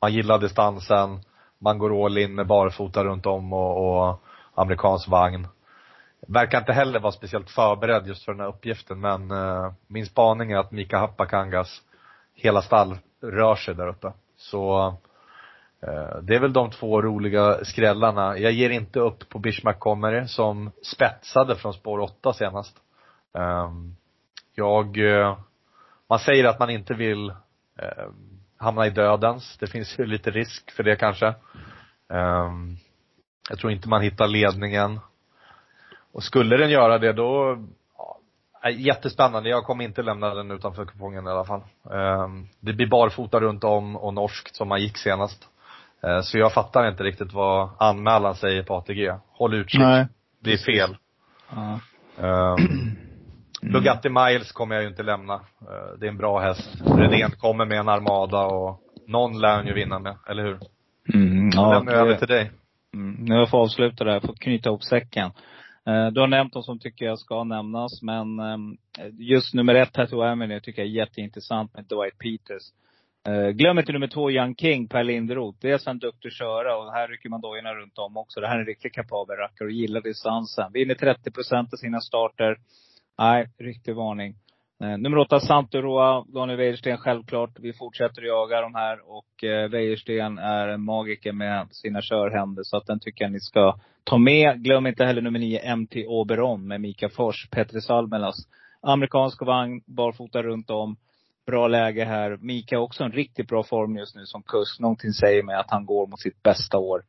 man gillar distansen, man går all in med barfota runt om och, och amerikansk vagn. Verkar inte heller vara speciellt förberedd just för den här uppgiften men uh, min spaning är att Mika Happakangas hela stall rör sig där uppe. Så Eh, det är väl de två roliga skrällarna. Jag ger inte upp på Bish McComery som spetsade från spår 8 senast. Ehm, jag, eh, man säger att man inte vill eh, hamna i dödens. Det finns ju lite risk för det kanske. Ehm, jag tror inte man hittar ledningen. Och skulle den göra det då, ja, jättespännande. Jag kommer inte lämna den utanför kupongen i alla fall. Ehm, det blir barfota runt om och norskt som man gick senast. Uh, så jag fattar inte riktigt vad anmälan säger på ATG. Håll utkik. Nej. Det är fel. Ja. Um, Mm. Bugatti Miles kommer jag ju inte lämna. Eh, det är en bra häst. Redén kommer med en armada och någon lär han ju vinna med, eller hur? Mm, ja, lämnar jag över till dig. Mm, nu jag får avsluta där, får knyta ihop säcken. Eh, du har nämnt de som tycker jag ska nämnas, men ehm, just nummer ett, Tattoo Avenue, tycker jag är jätteintressant med Dwight Peters. Eh, glöm inte nummer två, Young King, Per Linderoth. Dels är han duktig att köra och här rycker man dojorna runt om också. Det här är en riktigt kapabel rackare och gillar distansen. Vinner 30 procent av sina starter. Nej, riktig varning. Eh, nummer åtta, Santoroa. Daniel Wäjersten självklart. Vi fortsätter att jaga de här och eh, Wäjersten är en magiker med sina körhänder. Så att den tycker jag ni ska ta med. Glöm inte heller nummer nio, MT Oberon med Mika Fors, Petri Salmelas. Amerikansk vagn, barfota runt om. Bra läge här. Mika har också en riktigt bra form just nu som kusk. Någonting säger mig att han går mot sitt bästa år.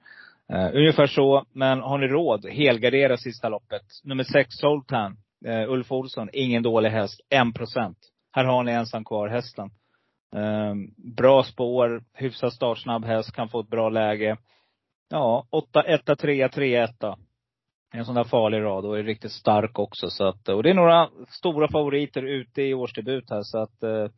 Uh, ungefär så. Men har ni råd, helgardera sista loppet. Nummer sex, Soltan. Uh, Ulf Olsson, ingen dålig häst. En procent. Här har ni ensam kvar hästen. Uh, bra spår, hyfsat startsnabb häst, kan få ett bra läge. Ja, 8, 1, 3, 3, 1. En sån där farlig rad och är riktigt stark också. Så att, och det är några stora favoriter ute i årsdebut här. Så att, uh,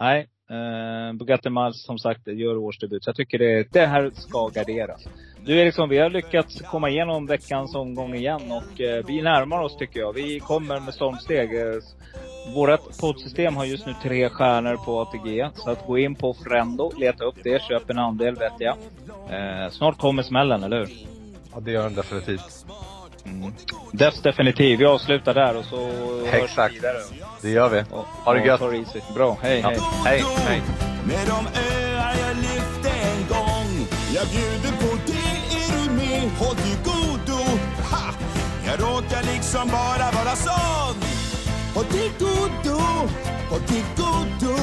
nej. Eh, uh, Bugatti Miles som sagt gör årsdebut. Så jag tycker det, det här ska garderas. Du Eriksson, vi har lyckats komma igenom veckans omgång igen och eh, vi närmar oss tycker jag. Vi kommer med stormsteg. Vårt eh, Vårat poddsystem har just nu tre stjärnor på ATG. Så att gå in på Frendo, leta upp det, köp en andel vet jag. Eh, snart kommer smällen, eller hur? Ja, det gör den definitivt. Mm. Def definitiv. Vi avslutar där och så hörs Exakt. vi vidare. Det gör vi. Och, Ha det gött. Bra, hej Ja. hej. Hej, hej. Med de öar jag lyfte en gång Jag bjuder på det, är du med? Håll till godo ha! Jag råkar liksom bara vara sån Håll till godo, håll till godo